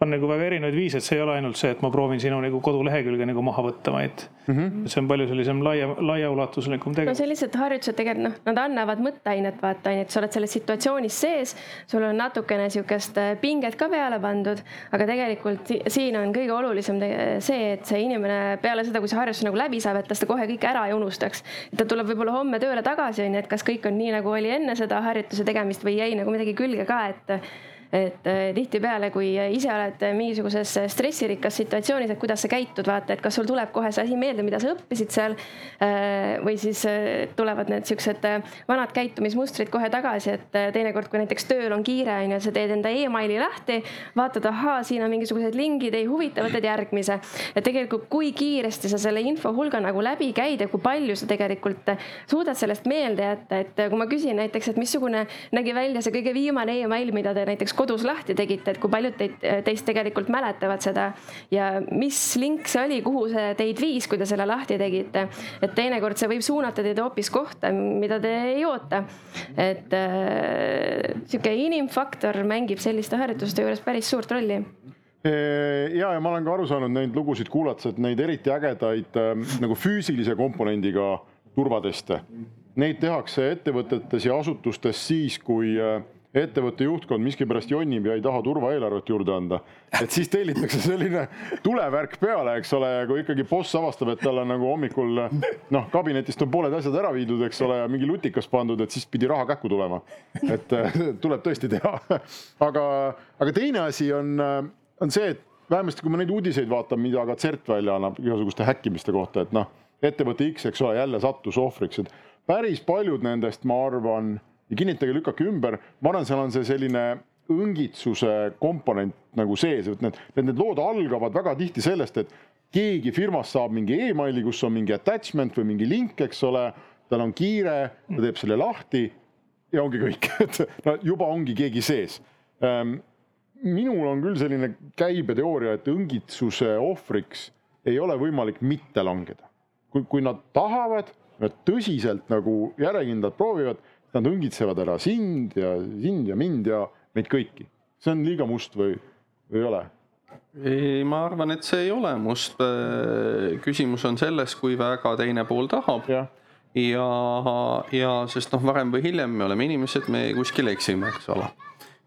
on nagu väga erinevaid viise, et see ei ole ainult see, et ma proovin sinu nagu kodulehekülge nagu maha võtta, vaid mm -hmm. see on palju sellisem laia, laiaulatuslikum tegevus. no sellised harjutused tegelikult noh, nad annavad mõtteainet, vaata onju, et sa oled selles situatsioonis sees, sul on natukene sihukest äh, pinget ka peale pandud, aga tegelikult siin on kõige olulisem see, et see inimene peale seda, kui see harjutus nagu läbi saab, et ta seda kohe kõike ära ei unustaks. ta tuleb võib-olla homme tööle tagasi onju, et kas kõik on nii, nagu oli enne seda harjutuse tegemist või jäi nagu midagi külge ka, et et äh, tihtipeale, kui ise oled mingisuguses stressirikkas situatsioonis, et kuidas sa käitud, vaata, et kas sul tuleb kohe see asi meelde, mida sa õppisid seal. Äh, või siis äh, tulevad need siuksed vanad käitumismustrid kohe tagasi, et teinekord, kui näiteks tööl on kiire, on ju, sa teed enda emaili lahti, vaatad, ahaa, siin on mingisugused lingid, ei huvita, võtad järgmise. et tegelikult, kui kiiresti sa selle info hulga nagu läbi käid ja kui palju sa tegelikult suudad sellest meelde jätta, et kui ma küsin näiteks, et missugune nägi välja see kõige viimane email, mida te näiteks kodus lahti tegite, et kui paljud teid, teist tegelikult mäletavad seda ja mis link see oli, kuhu see teid viis, kui te selle lahti tegite. et teinekord see võib suunata teid hoopis kohta, mida te ei oota. et äh, sihuke inimfaktor mängib selliste harjutuste juures päris suurt rolli ja, ja ma olen ka aru saanud neid lugusid kuulates, et neid eriti ägedaid äh, nagu füüsilise komponendiga turvateste, neid tehakse ettevõtetes ja asutustes siis, kui äh, ettevõtte juhtkond miskipärast jonnib ja ei taha turvaeelarvet juurde anda. et siis tellitakse selline tulevärk peale, eks ole, ja kui ikkagi boss avastab, et tal on nagu hommikul noh, kabinetist on pooled asjad ära viidud, eks ole, ja mingi lutikas pandud, et siis pidi raha kähku tulema. et tuleb tõesti teha. aga, aga teine asi on, on see, et vähemasti kui ma neid uudiseid vaatan, mida ka CERT välja annab igasuguste häkkimiste kohta, et noh, ettevõte X, eks ole, jälle sattus ohvriks, et päris paljud nendest, ma arvan ja kinnitage, lükake ümber, ma arvan, seal on see selline õngitsuse komponent nagu sees, et need, need lood algavad väga tihti sellest, et keegi firmas saab mingi emaili, kus on mingi attachment või mingi link, eks ole, tal on kiire, ta teeb selle lahti ja ongi kõik, et no juba ongi keegi sees. Ehm, minul on küll selline käibeteooria, et õngitsuse ohvriks ei ole võimalik mitte langeda. kui, kui nad tahavad, nad tõsiselt nagu järjekindlalt proovivad Nad õngitsevad ära sind ja sind ja mind ja meid kõiki. see on liiga must või, või ei ole? ei, ma arvan, et see ei ole must. küsimus on selles, kui väga teine pool tahab. ja, ja, ja sest noh, varem või hiljem me oleme inimesed, me kuskil eksime, eks ole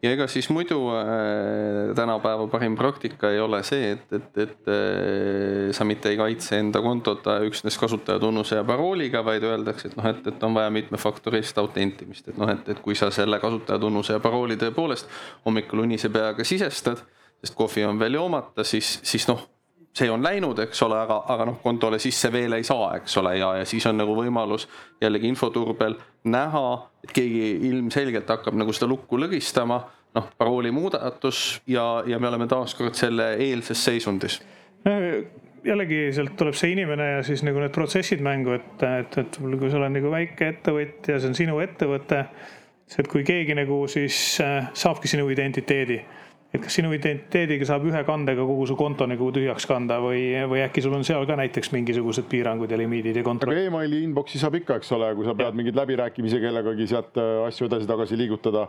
ja ega siis muidu äh, tänapäeva parim praktika ei ole see, et, et, et äh, sa mitte ei kaitse enda kontot üksnes kasutajatunnuse ja parooliga, vaid öeldakse, et noh, et, et on vaja mitmefaktorilist autentimist, et noh, et, et kui sa selle kasutajatunnuse ja parooli tõepoolest hommikul unise peaga sisestad, sest kohvi on veel joomata, siis, siis noh see on läinud, eks ole, aga, aga noh, kontole sisse veel ei saa, eks ole, ja, ja siis on nagu võimalus jällegi infoturbel näha, et keegi ilmselgelt hakkab nagu seda lukku lõgistama, noh, parooli muudatus ja, ja me oleme taaskord selle eelses seisundis. jällegi sealt tuleb see inimene ja siis nagu need protsessid mängu, et, et, et kui sa oled nagu väike ettevõtja, see on sinu ettevõte, et kui keegi nagu siis äh, saabki sinu identiteedi et kas sinu identiteediga saab ühe kandega kogu su konto nagu tühjaks kanda või, või äkki sul on seal ka näiteks mingisugused piirangud ja limiidid ja kontroll? aga emaili inbox'i saab ikka, eks ole, kui sa pead mingeid läbirääkimisi kellegagi sealt äh, asju edasi-tagasi liigutada.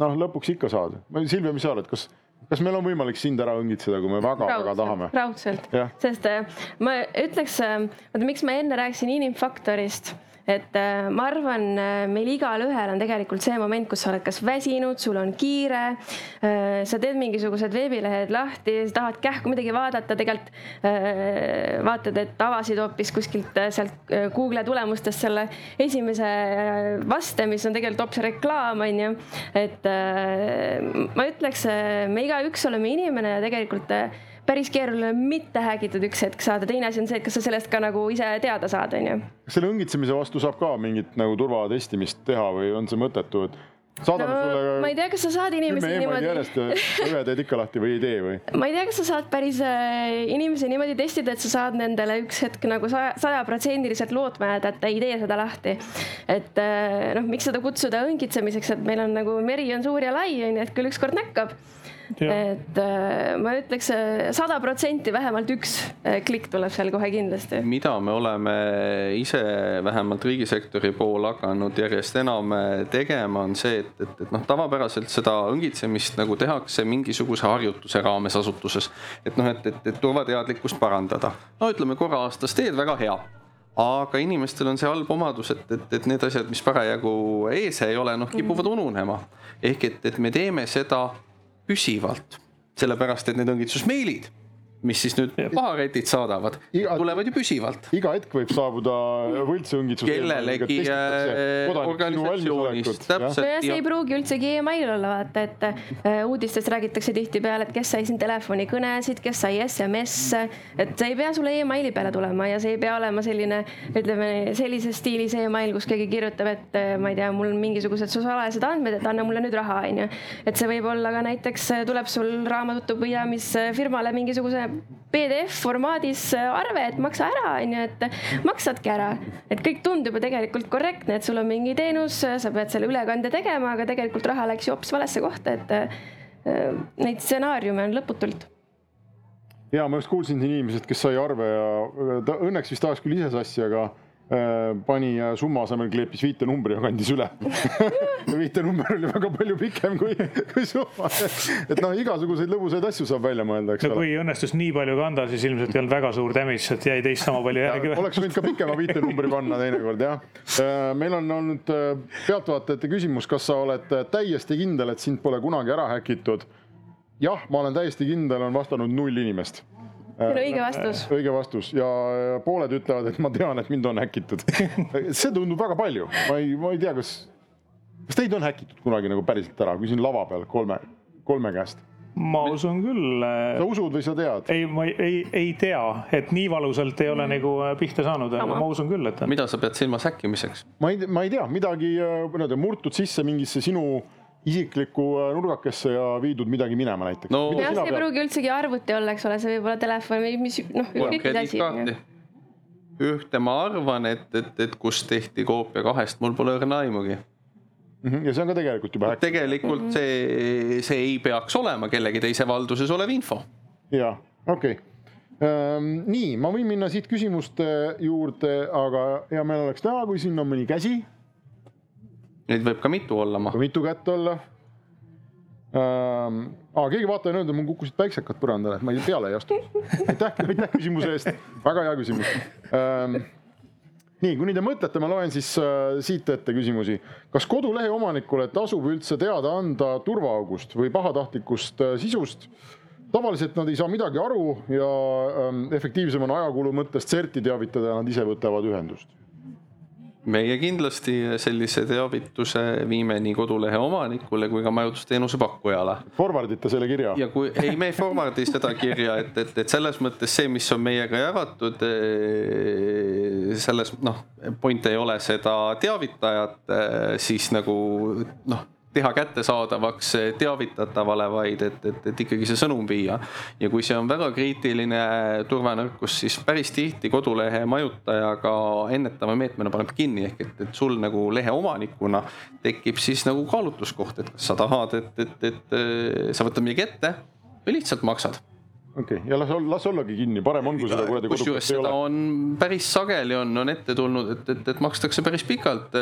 noh, lõpuks ikka saad. Silvia, mis sa arvad, kas, kas meil on võimalik sind ära õngitseda, kui me väga-väga tahame? raudselt, sest äh, ma ütleks, vaata miks ma enne rääkisin inimfaktorist et äh, ma arvan, äh, meil igalühel on tegelikult see moment, kus sa oled kas väsinud, sul on kiire, äh, sa teed mingisugused veebilehed lahti, tahad kähku midagi vaadata, tegelikult vaatad, et avasid hoopis kuskilt sealt Google'i tulemustest selle esimese vaste, mis on tegelikult hoopis reklaam, on ju. et ma ütleks, me igaüks oleme inimene ja tegelikult päris keeruline mitte häkitud üks hetk saada, teine asi on see, et kas sa sellest ka nagu ise teada saad, on ju. kas selle õngitsemise vastu saab ka mingit nagu turvatestimist teha või on see mõttetu, et saadame no, sulle ma ei tea, kas sa saad inimesi niimoodi. järjest ühe teed ikka lahti või ei tee või? ma ei tea, kas sa saad päris äh, inimesi niimoodi testida, et sa saad nendele üks hetk nagu sajaprotsendiliselt lootma jääda, et ei tee seda lahti. et äh, noh, miks seda kutsuda õngitsemiseks, et meil on nagu meri on suur ja lai on ju, et küll ükskord näkkab et äh, ma ütleks äh, sada protsenti vähemalt üks äh, klikk tuleb seal kohe kindlasti. mida me oleme ise vähemalt riigisektori pool hakanud järjest enam tegema, on see, et, et, et noh, tavapäraselt seda õngitsemist nagu tehakse mingisuguse harjutuse raames asutuses. et noh, et, et, et turvateadlikkust parandada. no ütleme korra aastas teed, väga hea aga inimestel on see halb omadus, et, et, et need asjad, mis parasjagu ees ei ole, noh kipuvad ununema. ehk et, et me teeme seda püsivalt, sellepärast et need õngitsusmeilid mis siis nüüd paharetid saadavad, tulevad ju püsivalt. iga hetk võib saabuda võltsõngitsus. kellelegi äh, organisatsioonist, täpselt. ja see ei pruugi üldsegi email olla, vaata, et äh, uudistes räägitakse tihtipeale, et kes sai siin telefonikõnesid, kes sai SMS-e, et see ei pea sulle emaili peale tulema ja see ei pea olema selline, ütleme sellises stiilis email, kus keegi kirjutab, et äh, ma ei tea, mul on mingisugused su salajased andmed, et anna mulle nüüd raha, onju. et see võib olla ka näiteks tuleb sul raamatupidamisfirmale mingisuguse PDF formaadis arve, et maksa ära, on ju, et maksadki ära. et kõik tundub ju tegelikult korrektne, et sul on mingi teenus, sa pead selle ülekande tegema, aga tegelikult raha läks ju hoopis valesse kohta, et äh, neid stsenaariume on lõputult ja ma just kuulsin siin inimesed, kes sai arve ja ta õnneks vist ajas küll ise sassi, aga Äh, pani äh, summa asemel kleepis viitenumbri ja kandis üle viitenumber oli väga palju pikem kui, kui summa. et noh, igasuguseid lõbusaid asju saab välja mõelda, eks no, ole. kui õnnestus nii palju kanda, siis ilmselt ei olnud väga suur damage, et jäi teist sama palju järgi. oleks võinud ka pikema viitenumbri panna teinekord jah. Äh, meil on olnud pealtvaatajate küsimus, kas sa oled täiesti kindel, et sind pole kunagi ära häkitud? jah, ma olen täiesti kindel, on vastanud null inimest see on õige vastus. õige vastus ja pooled ütlevad, et ma tean, et mind on häkitud see tundub väga palju, ma ei, ma ei tea, kas, kas teid on häkitud kunagi nagu päriselt ära, küsin lava peal kolme, kolme käest ma usun küll. Äh, sa usud või sa tead? ei, ma ei, ei, ei tea, et nii valusalt ei ole mm. nagu äh, pihta saanud, aga ma usun küll, et. mida sa pead silmas häkkimiseks? ma ei, ma ei tea, midagi äh, nii-öelda murtud sisse mingisse sinu äh, isiklikku äh, nurgakesse ja viidud midagi minema näiteks no.. jah, see ei pruugi üldsegi arvuti olla, eks ole, see võib olla telefon või mis noh, ükskõik mis asi. ühte ma arvan, et, et, et kus tehti koopia kahest, mul pole õrna aimugi. -hmm. ja see on ka tegelikult juba häkk. tegelikult mm -hmm. see, see ei peaks olema kellegi teise valduses olev info. ja, okei okay. Ähm,. nii, ma võin minna siit küsimuste juurde, aga hea meel oleks näha, kui siin on mõni käsi Neid võib ka mitu olla. mitu kätt olla ähm,. aa, keegi vaataja on öelnud, et mul kukkusid päiksekad põrandale, et ma peale ei astu. aitäh, aitäh küsimuse eest, väga hea küsimus ähm,. nii, kuni te mõtlete, ma loen siis äh, siit ette küsimusi. kas kodulehe omanikule tasub üldse teada anda turvaaugust või pahatahtlikust äh, sisust? tavaliselt nad ei saa midagi aru ja ähm, efektiivsem on ajakulu mõttes CERT-i teavitada ja nad ise võtavad ühendust meie kindlasti sellise teavituse viime nii kodulehe omanikule kui ka majutusteenuse pakkujale. Forward ite selle kirja. ja kui, ei, me ei forward'i seda kirja, et, et, et selles mõttes see, mis on meiega jagatud, eh, selles noh, point ei ole seda teavitajat eh, siis nagu noh teha kättesaadavaks teavitatavale, vaid et, et, et ikkagi see sõnum viia. ja kui see on väga kriitiline turvanõrkus, siis päris tihti kodulehe majutaja ka ennetava meetmena paneb kinni, ehk et, et sul nagu lehe omanikuna tekib siis nagu kaalutluskoht, et kas sa tahad, et, et, et sa võtad midagi ette või lihtsalt maksad okei okay. ja las, las ollagi kinni, parem on, kui seda kuradi kusjuures seda on päris sageli on, on ette tulnud, et, et, et makstakse päris pikalt,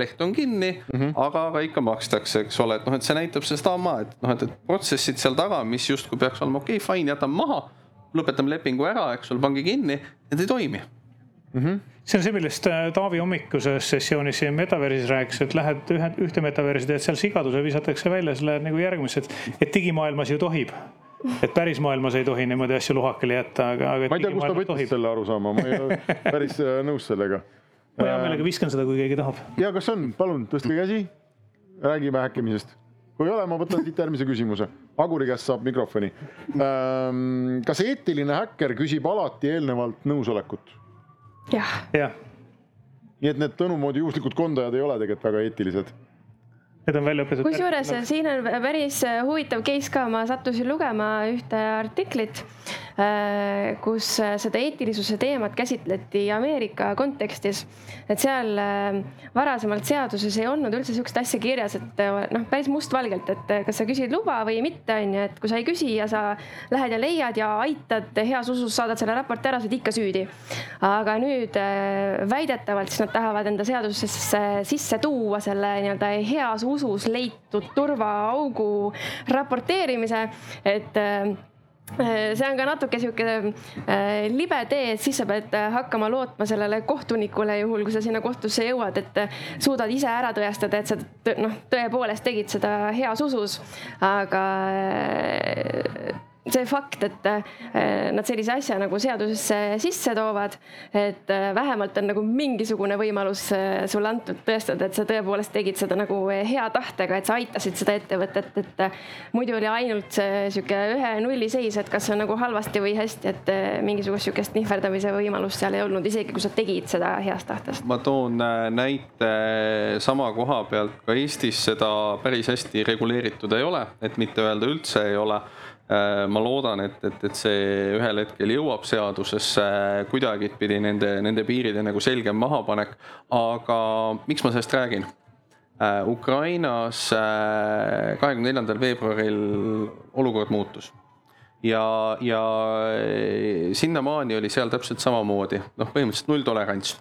leht on kinni mm, -hmm. aga, aga ikka makstakse, eks ole, et noh, et see näitab sedasama, et noh, et, et protsessid seal taga, mis justkui peaks olema okei okay,, fine, jätame maha, lõpetame lepingu ära, eks ole, pange kinni, need ei toimi mm. -hmm. see on see, millest äh, Taavi hommikuses sessioonis siin Metaversis rääkis, et lähed ühe, ühte Metaversi, teed seal sigaduse, visatakse välja, siis lähed nagu järgmisse, et, et digimaailmas ju tohib et päris maailmas ei tohi niimoodi asju luhakile jätta, aga, aga. ma ei tea, kust ta võttis selle arusaama, ma ei ole päris äh, nõus sellega. ma hea meelega viskan seda, kui keegi tahab. ja kas on, palun tõstke käsi, räägime häkkimisest. kui ei ole, ma võtan siit järgmise küsimuse. Aguri käest saab mikrofoni. Ähm, kas eetiline häkker küsib alati eelnevalt nõusolekut? jah ja.. nii et need Tõnu moodi juhuslikud kondajad ei ole tegelikult väga eetilised Need on välja õpetatud. kusjuures siin on päris huvitav case ka, ma sattusin lugema ühte artiklit, äh, kus seda eetilisuse teemat käsitleti Ameerika kontekstis. et seal äh, varasemalt seaduses ei olnud üldse sihukest asja kirjas, et äh, noh, päris mustvalgelt, et kas sa küsid luba või mitte, on ju, et kui sa ei küsi ja sa lähed ja leiad ja aitad heas usus, saadad selle raporti ära, sa oled ikka süüdi. aga nüüd väidetavalt siis nad tahavad enda seadusesse sisse tuua selle nii-öelda heas usus leitud turvaaugu raporteerimise, et äh, see on ka natuke sihuke äh, libe tee, et siis sa pead hakkama lootma sellele kohtunikule, juhul kui sa sinna kohtusse jõuad, et suudad ise ära tõestada, et sa noh, tõepoolest tegid seda heas usus, aga see fakt, et äh, nad sellise asja nagu seadusesse sisse toovad, et äh, vähemalt on nagu mingisugune võimalus äh, sulle antud tõestada, et sa tõepoolest tegid seda nagu hea tahtega, et sa aitasid seda ettevõtet, et muidu oli ainult see sihuke ühe nulli seis, et kas on nagu halvasti või hästi, et mingisugust sihukest nihverdamise võimalust seal ei olnud, isegi kui sa tegid seda heast tahtest. ma toon näite sama koha pealt, ka Eestis seda päris hästi reguleeritud ei ole, et mitte öelda üldse ei ole ma loodan, et, et, et see ühel hetkel jõuab seadusesse kuidagipidi nende, nende piiride nagu selgem mahapanek. aga miks ma sellest räägin? Äh, Ukrainas äh, kahekümne neljandal veebruaril olukord muutus ja, ja sinnamaani oli seal täpselt samamoodi, noh, põhimõtteliselt nulltolerants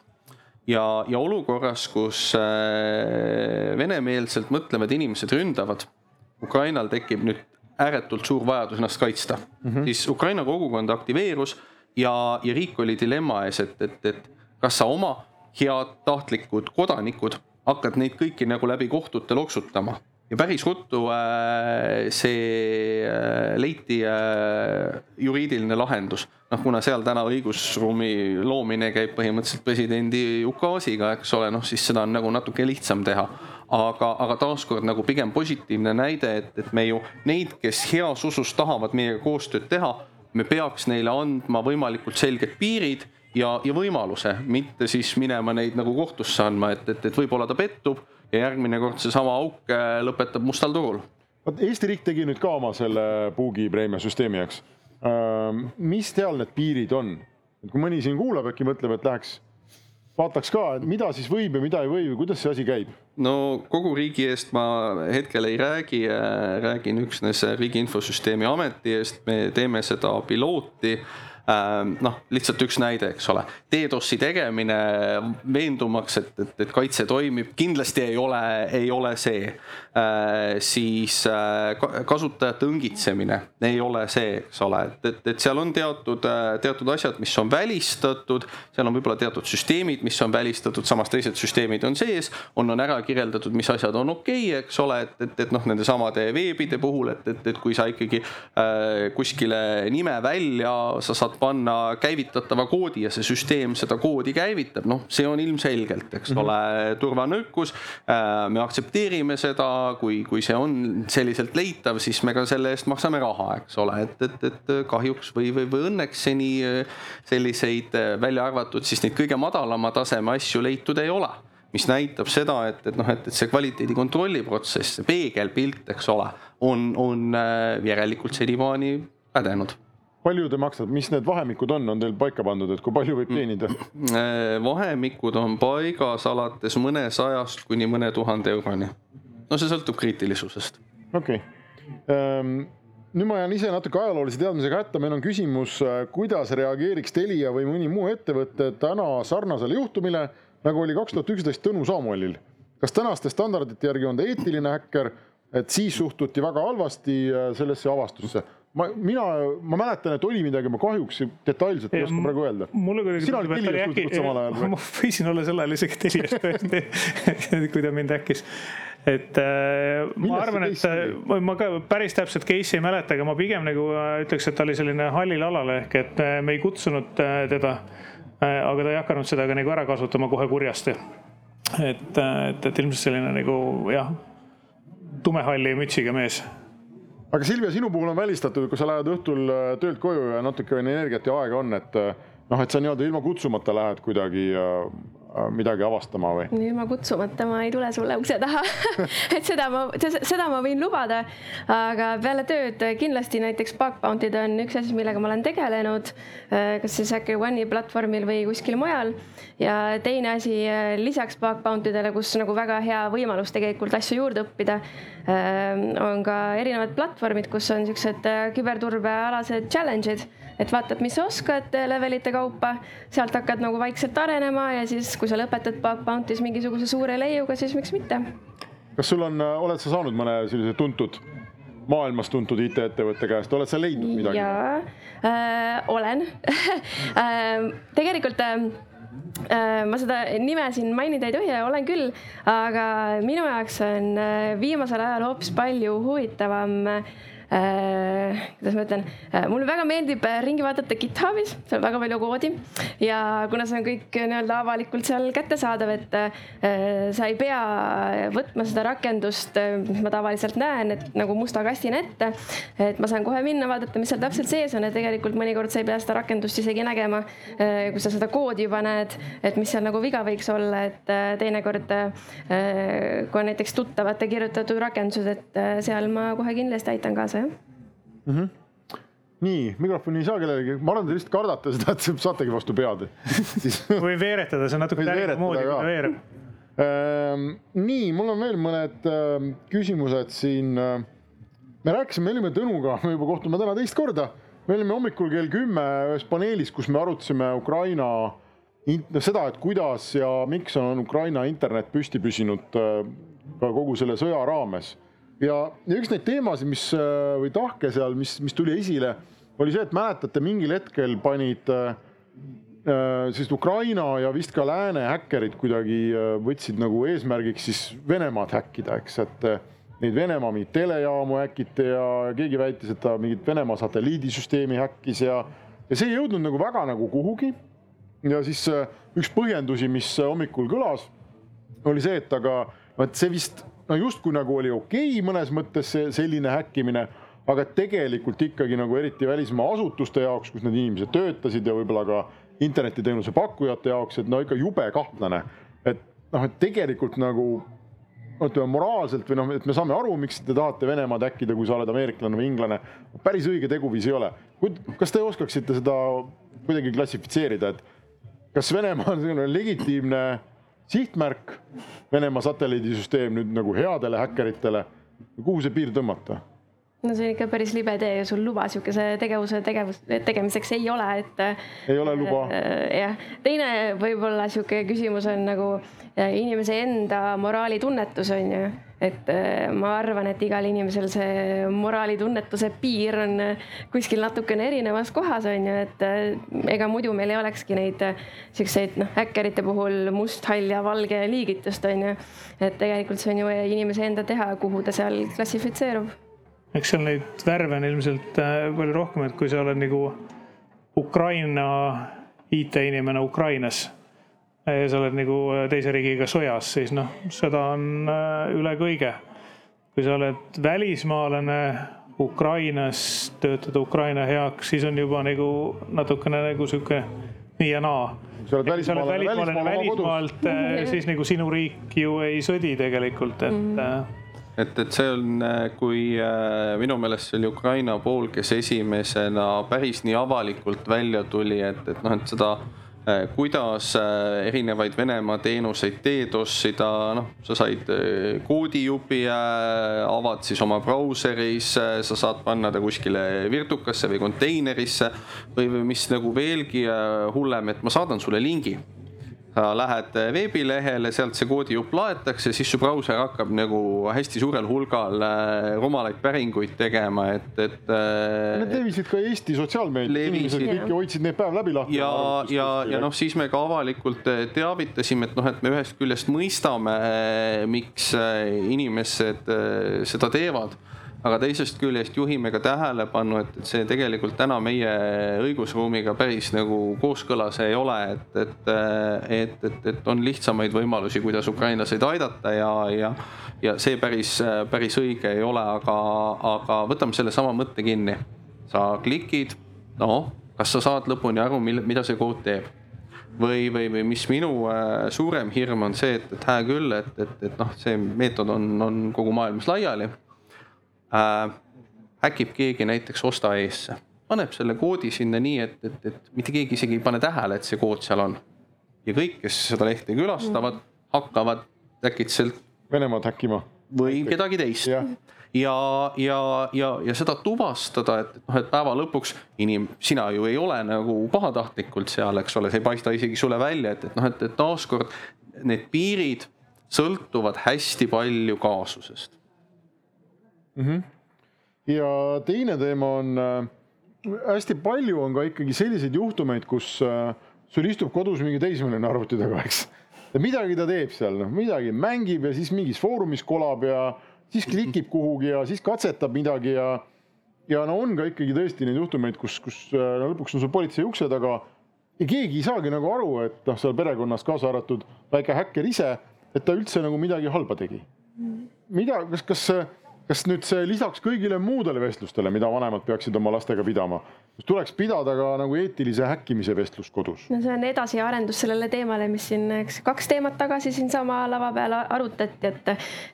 ja, ja olukorras, kus venemeelselt mõtlevad inimesed ründavad, Ukrainal tekib nüüd ääretult suur vajadus ennast kaitsta mm, -hmm. siis Ukraina kogukond aktiveerus ja, ja riik oli dilemma ees, et, et, et kas sa oma heatahtlikud kodanikud hakkad neid kõiki nagu läbi kohtute loksutama ja päris ruttu äh, see äh, leiti äh, juriidiline lahendus. noh, kuna seal täna õigusruumi loomine käib põhimõtteliselt presidendi ukaasiga, eks ole, noh siis seda on nagu natuke lihtsam teha aga, aga taaskord nagu pigem positiivne näide, et, et me ju neid, kes heas usus tahavad meiega koostööd teha, me peaks neile andma võimalikult selged piirid ja, ja võimaluse, mitte siis minema neid nagu kohtusse andma, et, et, et võib-olla ta pettub ja järgmine kord seesama auk äh, lõpetab mustal turul. vot Eesti riik tegi nüüd ka oma selle puugipreemia süsteemi, eks. mis seal need piirid on? et kui mõni siin kuulab, äkki mõtleb, et läheks vaataks ka, et mida siis võib ja mida ei või või kuidas see asi käib? no kogu riigi eest ma hetkel ei räägi, räägin üksnes Riigi Infosüsteemi Ameti eest, me teeme seda pilooti noh, lihtsalt üks näide, eks ole, DDoS-i tegemine veendumaks, et, et, et kaitse toimib, kindlasti ei ole, ei ole see. Äh, siis äh, kasutajate õngitsemine ei ole see, eks ole, et, et, et seal on teatud, äh, teatud asjad, mis on välistatud, seal on võib-olla teatud süsteemid, mis on välistatud, samas teised süsteemid on sees, on, on ära kirjeldatud, mis asjad on okei okay,, eks ole, et, et, et noh, nende samade veebide puhul, et, et, et kui sa ikkagi äh, kuskile nime välja, sa saad saad panna käivitatava koodi ja see süsteem seda koodi käivitab, noh, see on ilmselgelt, eks mm -hmm. ole, turvanõrkus. Äh, me aktsepteerime seda, kui, kui see on selliselt leitav, siis me ka selle eest maksame raha, eks ole, et, et, et kahjuks või, või, või õnneks seni äh, selliseid äh, välja arvatud siis neid kõige madalama taseme asju leitud ei ole mis näitab seda, et, et noh, et, et see kvaliteedi kontrolli protsess, see peegelpilt, eks ole, on, on järelikult senimaani pädenud palju te maksate, mis need vahemikud on, on teil paika pandud, et kui palju võib mm. teenida? Äh, vahemikud on paigas alates mõnesajast kuni mõne tuhande euroni. no see sõltub kriitilisusest. okei okay., ähm, nüüd ma jään ise natuke ajaloolise teadmisega hätta, meil on küsimus, kuidas reageeriks Telia või mõni muu ettevõte täna sarnasele juhtumile, nagu oli kaks tuhat üksteist Tõnu Samuelil. kas tänaste standardite järgi on ta eetiline häkker, et siis suhtuti väga halvasti sellesse avastusse ma, mina, ma mäletan, et oli midagi, ma kahjuks detailselt ei oska praegu öelda. mulle kuidagi sina olid Telias äkki... samal ajal või? ma võisin olla sel ajal isegi Telias tõesti kui ta mind äkkis. et äh, ma arvan, et äh, ma ka päris täpselt case'i ei mäleta, aga ma pigem nagu äh, ütleks, et ta oli selline hallil alal ehk et äh, me ei kutsunud teda aga ta ei hakanud seda ka nagu ära kasutama kohe kurjasti. et, et, et ilmselt selline nagu jah, tumehalli mütsiga mees aga Silvia, sinu puhul on välistatud, kui sa lähed õhtul äh, töölt koju ja natuke energiat ja aega on, et äh, noh, et sa nii-öelda ilma kutsumata lähed kuidagi Äh, midagi avastama või? ilma kutsumata ma ei tule sulle ukse taha et seda ma, seda ma võin lubada. aga peale tööd kindlasti näiteks bug bounty'd on üks asi, millega ma olen tegelenud. Äh, kas siis Hacker One'i platvormil või kuskil mujal. ja teine asi äh, lisaks bug bounty dele, kus nagu väga hea võimalus tegelikult asju juurde õppida. on ka erinevad platvormid, kus on siuksed küberturbealased challenge'id et vaatad, mis sa oskad levelite kaupa, sealt hakkad nagu vaikselt arenema ja siis, kui sa lõpetad Bug Bounty's mingisuguse suure leiuga, siis miks mitte. kas sul on, oled sa saanud mõne sellise tuntud, maailmas tuntud IT-ettevõtte käest, oled sa leidnud midagi? jaa äh,, olen äh, tegelikult äh, ma seda nime siin mainida ei tohi, olen küll, aga minu jaoks on äh, viimasel ajal hoopis palju huvitavam äh, äh, kuidas ma ütlen äh,, mulle väga meeldib äh, ringi vaadata GitHubis, seal on väga palju koodi ja kuna see on kõik nii-öelda avalikult seal kättesaadav, et äh, sa ei pea võtma seda rakendust, äh, mis ma tavaliselt näen, et nagu musta kastina ette. et ma saan kohe minna, vaadata, mis seal täpselt sees on ja tegelikult mõnikord sa ei pea seda rakendust isegi nägema äh,. kui sa seda koodi juba näed, et mis seal nagu viga võiks olla, et äh, teinekord äh, kui on näiteks tuttavate kirjutatud rakendused, et äh, seal ma kohe kindlasti aitan kaasa jah mm. -hmm nii, mikrofoni ei saa kellelegi, ma arvan, te lihtsalt kardate seda, et saategi vastu pead siis või veeretada, see on natuke tärga moodi, kui ta veereb ähm,. nii, mul on veel mõned äh, küsimused siin. me rääkisime, me olime Tõnuga, me juba kohtume täna teist korda. me olime hommikul kell kümme ühes paneelis, kus me arutasime Ukraina seda, et kuidas ja miks on Ukraina internet püsti püsinud ka kogu selle sõja raames ja, ja üks neid teemasid, mis äh, või tahke seal, mis, mis tuli esile, oli see, et mäletate, mingil hetkel panid äh, äh, siis Ukraina ja vist ka lääne häkkerid kuidagi äh, võtsid nagu eesmärgiks siis Venemaad häkkida, eks, et neid Venemaa mingeid telejaamu häkiti ja keegi väitis, et ta mingit Venemaa satelliidisüsteemi häkkis ja, ja see ei jõudnud nagu väga nagu kuhugi. ja siis üks põhjendusi, mis hommikul kõlas, oli see, et aga vot see vist no justkui nagu oli okei okay, mõnes mõttes see selline häkkimine, aga tegelikult ikkagi nagu eriti välismaa asutuste jaoks, kus need inimesed töötasid ja võib-olla ka internetiteenuse pakkujate jaoks, et no ikka jube kahtlane. et noh, et tegelikult nagu ütleme moraalselt või noh, et me saame aru, miks te tahate Venemaad äkkida, kui sa oled ameeriklane või inglane. päris õige teguviis ei ole. kas te oskaksite seda kuidagi klassifitseerida, et kas Venemaa on selline legitiimne sihtmärk, Venemaa satelliidisüsteem nüüd nagu headele häkkeritele, kuhu see piir tõmmata? No see on ikka päris libe tee ja sul luba sihukese tegevuse tegevus, tegemiseks ei ole, et. ei ole luba. Äh, jah, teine võib-olla sihuke küsimus on nagu äh, inimese enda moraalitunnetus on ju et äh, ma arvan, et igal inimesel see moraalitunnetuse piir on äh, kuskil natukene erinevas kohas on ju, et äh, ega muidu meil ei olekski neid siukseid noh, häkkerite puhul must, hall ja valge liigitust on ju. et tegelikult see on ju inimese enda teha, kuhu ta seal klassifitseerub. Eks seal neid värve on ilmselt palju rohkem, et kui sa oled nagu Ukraina IT-inimene Ukrainas ja sa oled nagu äh, teise riigiga sõjas, siis noh, sõda on äh, üle kõige. kui sa oled välismaalane Ukrainas, töötad Ukraina heaks, siis on juba nagu natukene nagu sihuke nii ja naa. sa oled välismaalane, välismaalane välismaalt, äh, siis nagu sinu riik ju ei sõdi tegelikult, et mm. -hmm et, et see on, kui minu meelest see oli Ukraina pool, kes esimesena päris nii avalikult välja tuli, et, et noh, et seda Äh, kuidas äh, erinevaid Venemaa teenuseid DDoS-ida, noh, sa said äh, koodijupi, avad siis oma brauseris, sa saad panna ta kuskile virtukasse või konteinerisse või, või mis nagu veelgi hullem, et ma saadan sulle lingi lähed veebilehele, sealt see koodijupp laetakse, siis su brauser hakkab nagu hästi suurel hulgal äh, rumalaid päringuid tegema, et, et. Need äh, levisid ka Eesti sotsiaalmeedias, inimesed kõik hoidsid need päev läbi lahti. ja, ja, ja noh, siis me ka avalikult äh, teavitasime, et noh, et me ühest küljest mõistame, miks inimesed seda teevad aga teisest küljest juhime ka tähelepanu, et, et see tegelikult täna meie õigusruumiga päris nagu kooskõlas ei ole, et, et, et, et, et on lihtsamaid võimalusi, kuidas ukrainlaseid aidata ja, ja, ja see päris, päris õige ei ole, aga, aga võtame sellesama mõtte kinni. sa klikid, noh, kas sa saad lõpuni aru, mille, mida see kood teeb või, või, või mis minu äh, suurem hirm on see, et, et hää küll, et, et, et noh, see meetod on, on kogu maailmas laiali äh, häkib keegi näiteks osta eesse, paneb selle koodi sinna nii, et, et, et mitte keegi isegi ei pane tähele, et see kood seal on. ja kõik, kes seda lehte külastavad, hakkavad äkitselt. Venemaad häkkima. või kedagi teist ja, ja, ja, ja, ja seda tuvastada, et noh, et päeva lõpuks inim-, sina ju ei ole nagu pahatahtlikult seal, eks ole, see ei paista isegi sulle välja, et, et noh, et, et taaskord need piirid sõltuvad hästi palju kaasusest mm. -hmm. ja teine teema on äh,, hästi palju on ka ikkagi selliseid juhtumeid, kus äh, sul istub kodus mingi teismeline arvuti taga, eks. ja midagi ta teeb seal, noh midagi mängib ja siis mingis foorumis kolab ja siis klikib kuhugi ja siis katsetab midagi ja ja no on ka ikkagi tõesti neid juhtumeid, kus, kus äh, no lõpuks on sul politsei ukse taga ja keegi ei saagi nagu aru, et noh, seal perekonnas kaasa arvatud väike häkker ise, et ta üldse nagu midagi halba tegi. mida, kas, kas kas nüüd see lisaks kõigile muudele vestlustele, mida vanemad peaksid oma lastega pidama, tuleks pidada ka nagu eetilise häkkimise vestlust kodus? no see on edasiarendus sellele teemale, mis siin, eks kaks teemat tagasi siinsama lava peal arutati, et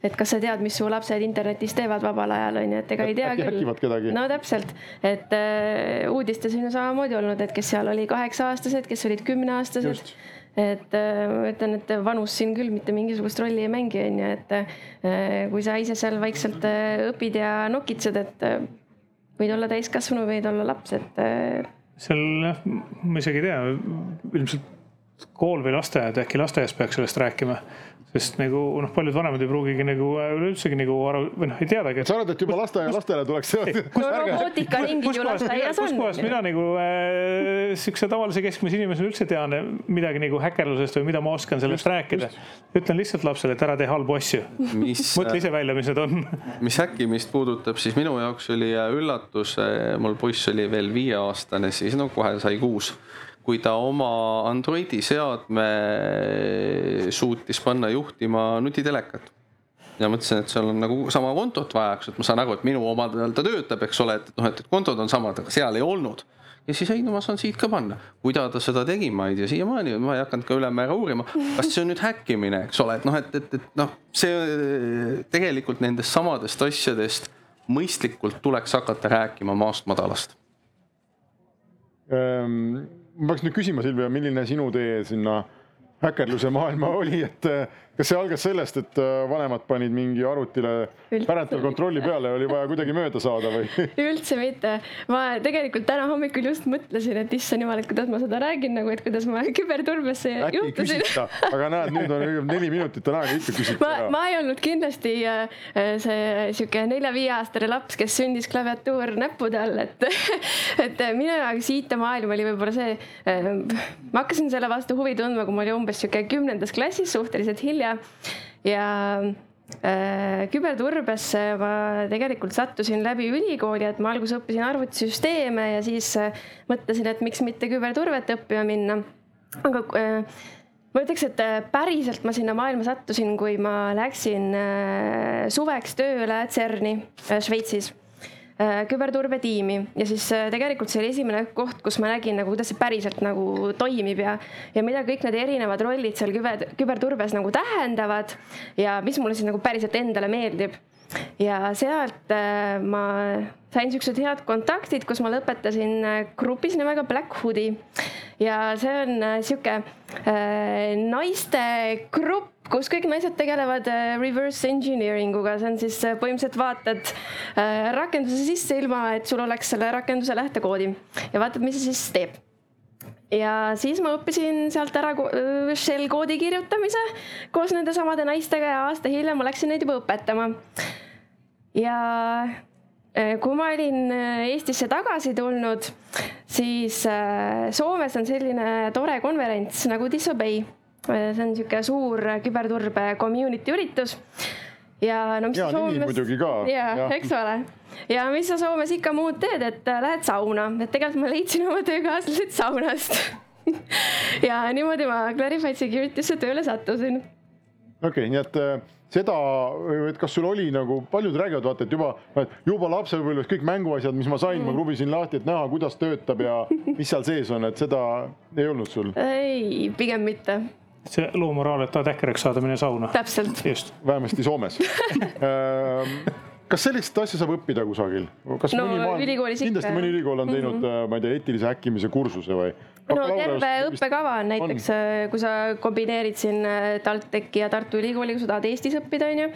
et kas sa tead, mis su lapsed internetis teevad vabal ajal on ju, et ega ei tea küll. häkivad kedagi. no täpselt, et äh, uudistes on ju samamoodi olnud, et kes seal oli kaheksa-aastased, kes olid kümneaastased et äh, ma ütlen, et vanus siin küll mitte mingisugust rolli ei mängi, on ju, et äh, kui sa ise seal vaikselt äh, õpid ja nokitsed, et võid olla täiskasvanu, võid olla laps, et. seal jah, ma isegi ei tea, ilmselt kool või lasteaed, äkki lasteaias peaks sellest rääkima sest nagu noh, paljud vanemad ei pruugigi nagu äh, üleüldsegi nagu aru või noh, ei teadagi. sa arvad, et juba lasteaia lastele tuleks see? robootikaringid ju lasteaias on. kuskohast mina nagu äh, siukse tavalise keskmise inimesena üldse tean midagi nagu häkkerlusest või mida ma oskan sellest just, rääkida. ütlen lihtsalt lapsele, et ära tee halbu asju. mõtle ise välja, mis need on. mis häkkimist puudutab, siis minu jaoks oli äh, üllatus, äh, mul poiss oli veel viieaastane, siis no kohe sai kuus kui ta oma Androidi seadme suutis panna juhtima nutitelekat ja mõtlesin, et seal on nagu sama kontot vaja, eks, et ma saan aru, et minu oma ta töötab, eks ole, et noh, et kontod on samad, aga seal ei olnud. ja siis ei, no ma saan siit ka panna. kuidas ta seda tegi, ma ei tea siiamaani, ma ei hakanud ka ülemäära uurima, kas see on nüüd häkkimine, eks ole, et noh, et, et, et noh, see tegelikult nendest samadest asjadest mõistlikult tuleks hakata rääkima maast madalast ähm ma peaks nüüd küsima, Silvia, milline sinu tee sinna häkkerluse maailma oli, et kas see algas sellest, et äh, vanemad panid mingi arvutile parental kontrolli peale oli vaja kuidagi mööda saada või? üldse mitte, ma tegelikult täna hommikul just mõtlesin, et issand jumal, et kuidas ma seda räägin nagu, et kuidas ma küberturbesse juhtusin. aga näed, nüüd on neli minutit on aega ikka küsida. ma, ma ei olnud kindlasti äh, see sihuke nelja-viieaastane laps, kes sündis klaviatuur näppude all, et et minu jaoks IT-maailm oli võib-olla see, äh, ma hakkasin selle vastu huvi tundma, kui ma olin umbes sihuke kümnendas klassis, suhteliselt hilja ja, ja äh, küberturbesse ma tegelikult sattusin läbi ülikooli, et ma alguses õppisin arvutisüsteeme ja siis äh, mõtlesin, et miks mitte küberturvet õppima minna. aga äh, ma ütleks, et päriselt ma sinna maailma sattusin, kui ma läksin suveks tööle CERN-i Šveitsis küberturbetiimi ja siis äh, tegelikult see oli esimene koht, kus ma nägin nagu, kuidas see päriselt nagu toimib ja, ja mida kõik need erinevad rollid seal küber, küberturbes nagu tähendavad ja mis mulle siis nagu päriselt endale meeldib. Ja sealt äh, ma sain siuksed head kontaktid, kus ma lõpetasin grupis nimega Black Hoodie ja see on äh, sihuke äh, naiste grupp, kus kõik naised tegelevad äh, reverse engineering uga, see on siis äh, põhimõtteliselt vaatad äh, rakenduse sisse, ilma et sul oleks selle rakenduse lähtekoodi. Ja vaatad, mis see siis teeb ja siis ma õppisin sealt ära öö, shell koodi kirjutamise koos nende samade naistega ja aasta hiljem ma läksin neid juba õpetama. ja äh, kui ma olin äh, Eestisse tagasi tulnud, siis äh, Soomes on selline tore konverents nagu Disobey. see on niisugune suur küberturbe community üritus ja no mis Hea sa ka, ja, jah. eks ole. ja mis sa Soomes ikka muud teed, et äh, lähed sauna, et tegelikult ma leidsin oma töökaaslased saunast ja niimoodi ma Clarified Security'sse tööle sattusin. okei okay,, nii et äh, seda, et kas sul oli nagu, paljud räägivad, vaata, et juba, juba lapsepõlves kõik mänguasjad, mis ma sain mm., ma kruvisin lahti, et näha, kuidas töötab ja mis seal sees on, et seda ei olnud sul ei, pigem mitte, see loo moraal, et tahad häkkeriks saada, mine sauna. täpselt. just, vähemasti Soomes kas sellist asja saab õppida kusagil? kas No mõni ülikoolis ikka, kindlasti jah. mõni ülikool on teinud mm, -hmm. ma ei tea, eetilise häkkimise kursuse või? No terve õppekava on näiteks, kui sa kombineerid siin äh, TalTechi ja Tartu Ülikooli, kui sa tahad Eestis õppida, onju.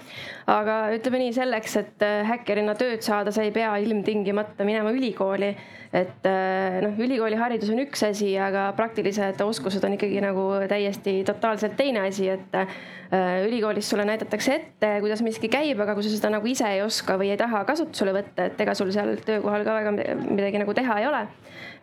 aga ütleme nii, selleks, et äh, häkkerina tööd saada, sa ei pea ilmtingimata minema ülikooli. et äh, noh, ülikooliharidus on üks asi, aga praktilised oskused on ikkagi nagu täiesti totaalselt teine asi, et äh, ülikoolis sulle näidatakse ette, kuidas miski käib, aga kui sa seda nagu ise ei oska või ei taha kasutusele võtta, et ega sul seal töökohal ka väga midagi nagu teha ei ole.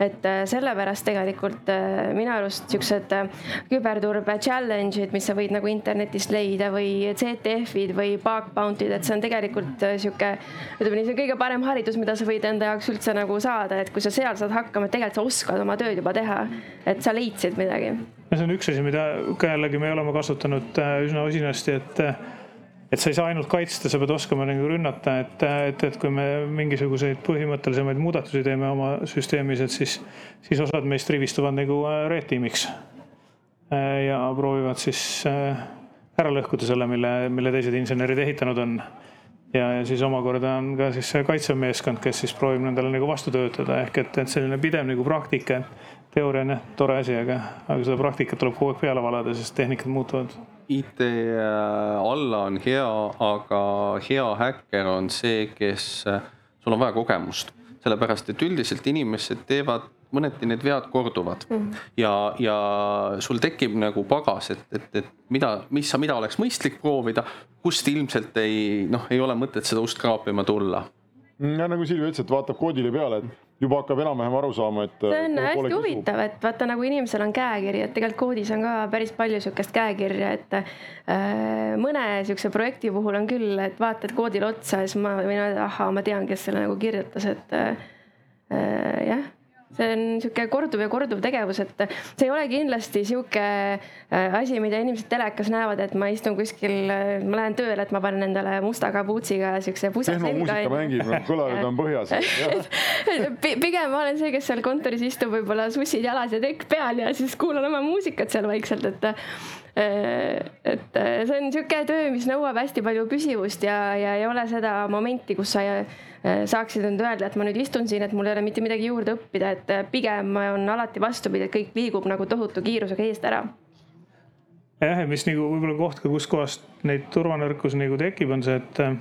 Et äh, sellepärast tegelikult äh, minu arust siuksed äh, küberturbe challenge'id, mis sa võid nagu internetist leida või CTF-id või bug bounty'd, et see on tegelikult sihuke, ütleme nii, see on kõige parem haridus, mida sa võid enda jaoks üldse nagu saada, et kui sa seal saad hakkama, et tegelikult sa oskad oma tööd juba teha, et sa leidsid midagi. Ja see on üks asi, mida jällegi me oleme kasutanud üsna usinasti, et et sa ei saa ainult kaitsta, sa pead oskama nagu rünnata, et, et, et kui me mingisuguseid põhimõttelisemaid muudatusi teeme oma süsteemis, et siis, siis osad meist rivistuvad nagu äh, red tiimiks. ja proovivad siis äh, ära lõhkuda selle, mille, mille teised insenerid ehitanud on. ja, ja siis omakorda on ka siis see kaitsev meeskond, kes siis proovib nendele nagu vastu töötada, ehk et, et selline pidev nagu praktika, teooria on jah tore asi, aga, aga seda praktikat tuleb kogu aeg peale valada, sest tehnikad muutuvad IT alla on hea, aga hea häkker on see, kes, sul on vaja kogemust, sellepärast et üldiselt inimesed teevad mõneti need vead korduvad mm. ja, ja sul tekib nagu pagas, et, et, et mida, mis, mida oleks mõistlik proovida, kust ilmselt ei noh, ei ole mõtet seda ust kraapima tulla. ja nagu Silvia ütles, et vaatab koodile peale, et juba hakkab enam-vähem aru saama, et. see on hästi huvitav, et vaata nagu inimesel on käekiri, et tegelikult koodis on ka päris palju sihukest käekirja, et äh, mõne sihukese projekti puhul on küll, et vaatad koodile otsa ja siis ma võin öelda, ahaa, ma tean, kes selle nagu kirjutas, et äh, äh, jah see on niisugune korduv ja korduv tegevus, et see ei ole kindlasti sihuke äh, asi, mida inimesed telekas näevad, et ma istun kuskil, ma lähen tööle, et ma panen endale musta kabuutsiga siukse pusa tehnomuusika mängib, kõlarid on põhjas. Pi- pigem ma olen see, kes seal kontoris istub võib-olla sussid jalas ja tekk peal ja siis kuulan oma muusikat seal vaikselt, et et see on niisugune töö, mis nõuab hästi palju püsivust ja, ja ei ole seda momenti, kus sa äh, saaksid nüüd öelda, et ma nüüd istun siin, et mul ei ole mitte midagi juurde õppida, et pigem on alati vastupidi, et kõik liigub nagu tohutu kiirusega eest ära jah, ja mis nagu võib-olla koht ka, kuskohast neid turvanõrkusi nagu tekib, on see, et äh,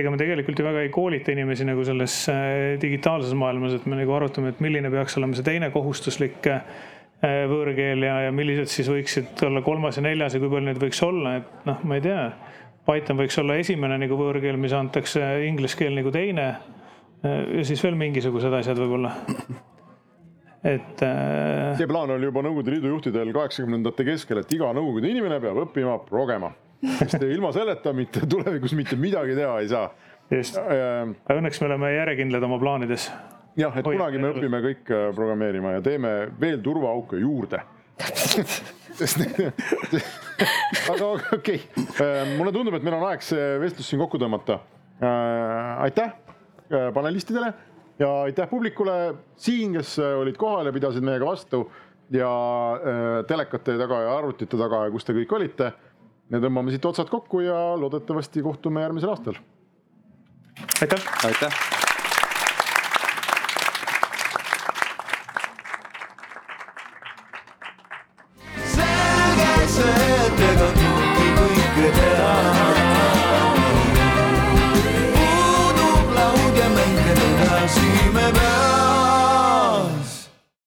ega me tegelikult ju väga ei koolita inimesi nagu selles äh, digitaalses maailmas, et me nagu arutame, et milline peaks olema see teine kohustuslik äh, võõrkeel ja, ja millised siis võiksid olla kolmas ja neljas ja kui palju neid võiks olla, et noh, ma ei tea. Python võiks olla esimene nagu võõrkeel, mis antakse, inglise keel nagu teine. ja siis veel mingisugused asjad võib-olla. et äh, see plaan oli juba Nõukogude Liidu juhtidel kaheksakümnendate keskel, et iga Nõukogude inimene peab õppima progema. sest ilma selleta mitte tulevikus mitte midagi teha ei saa. just, aga õnneks me oleme järjekindlad oma plaanides jah, et Hoiame kunagi me õpime kõik äh, programmeerima ja teeme veel turvaauke juurde. sest aga okei okay., mulle tundub, et meil on aeg see vestlus siin kokku tõmmata. aitäh äh, panelistidele ja aitäh publikule siin, kes äh, olid kohal ja pidasid meiega vastu ja äh, telekate taga ja arvutite taga ja kus te kõik olite. me tõmbame siit otsad kokku ja loodetavasti kohtume järgmisel aastal. aitäh. aitäh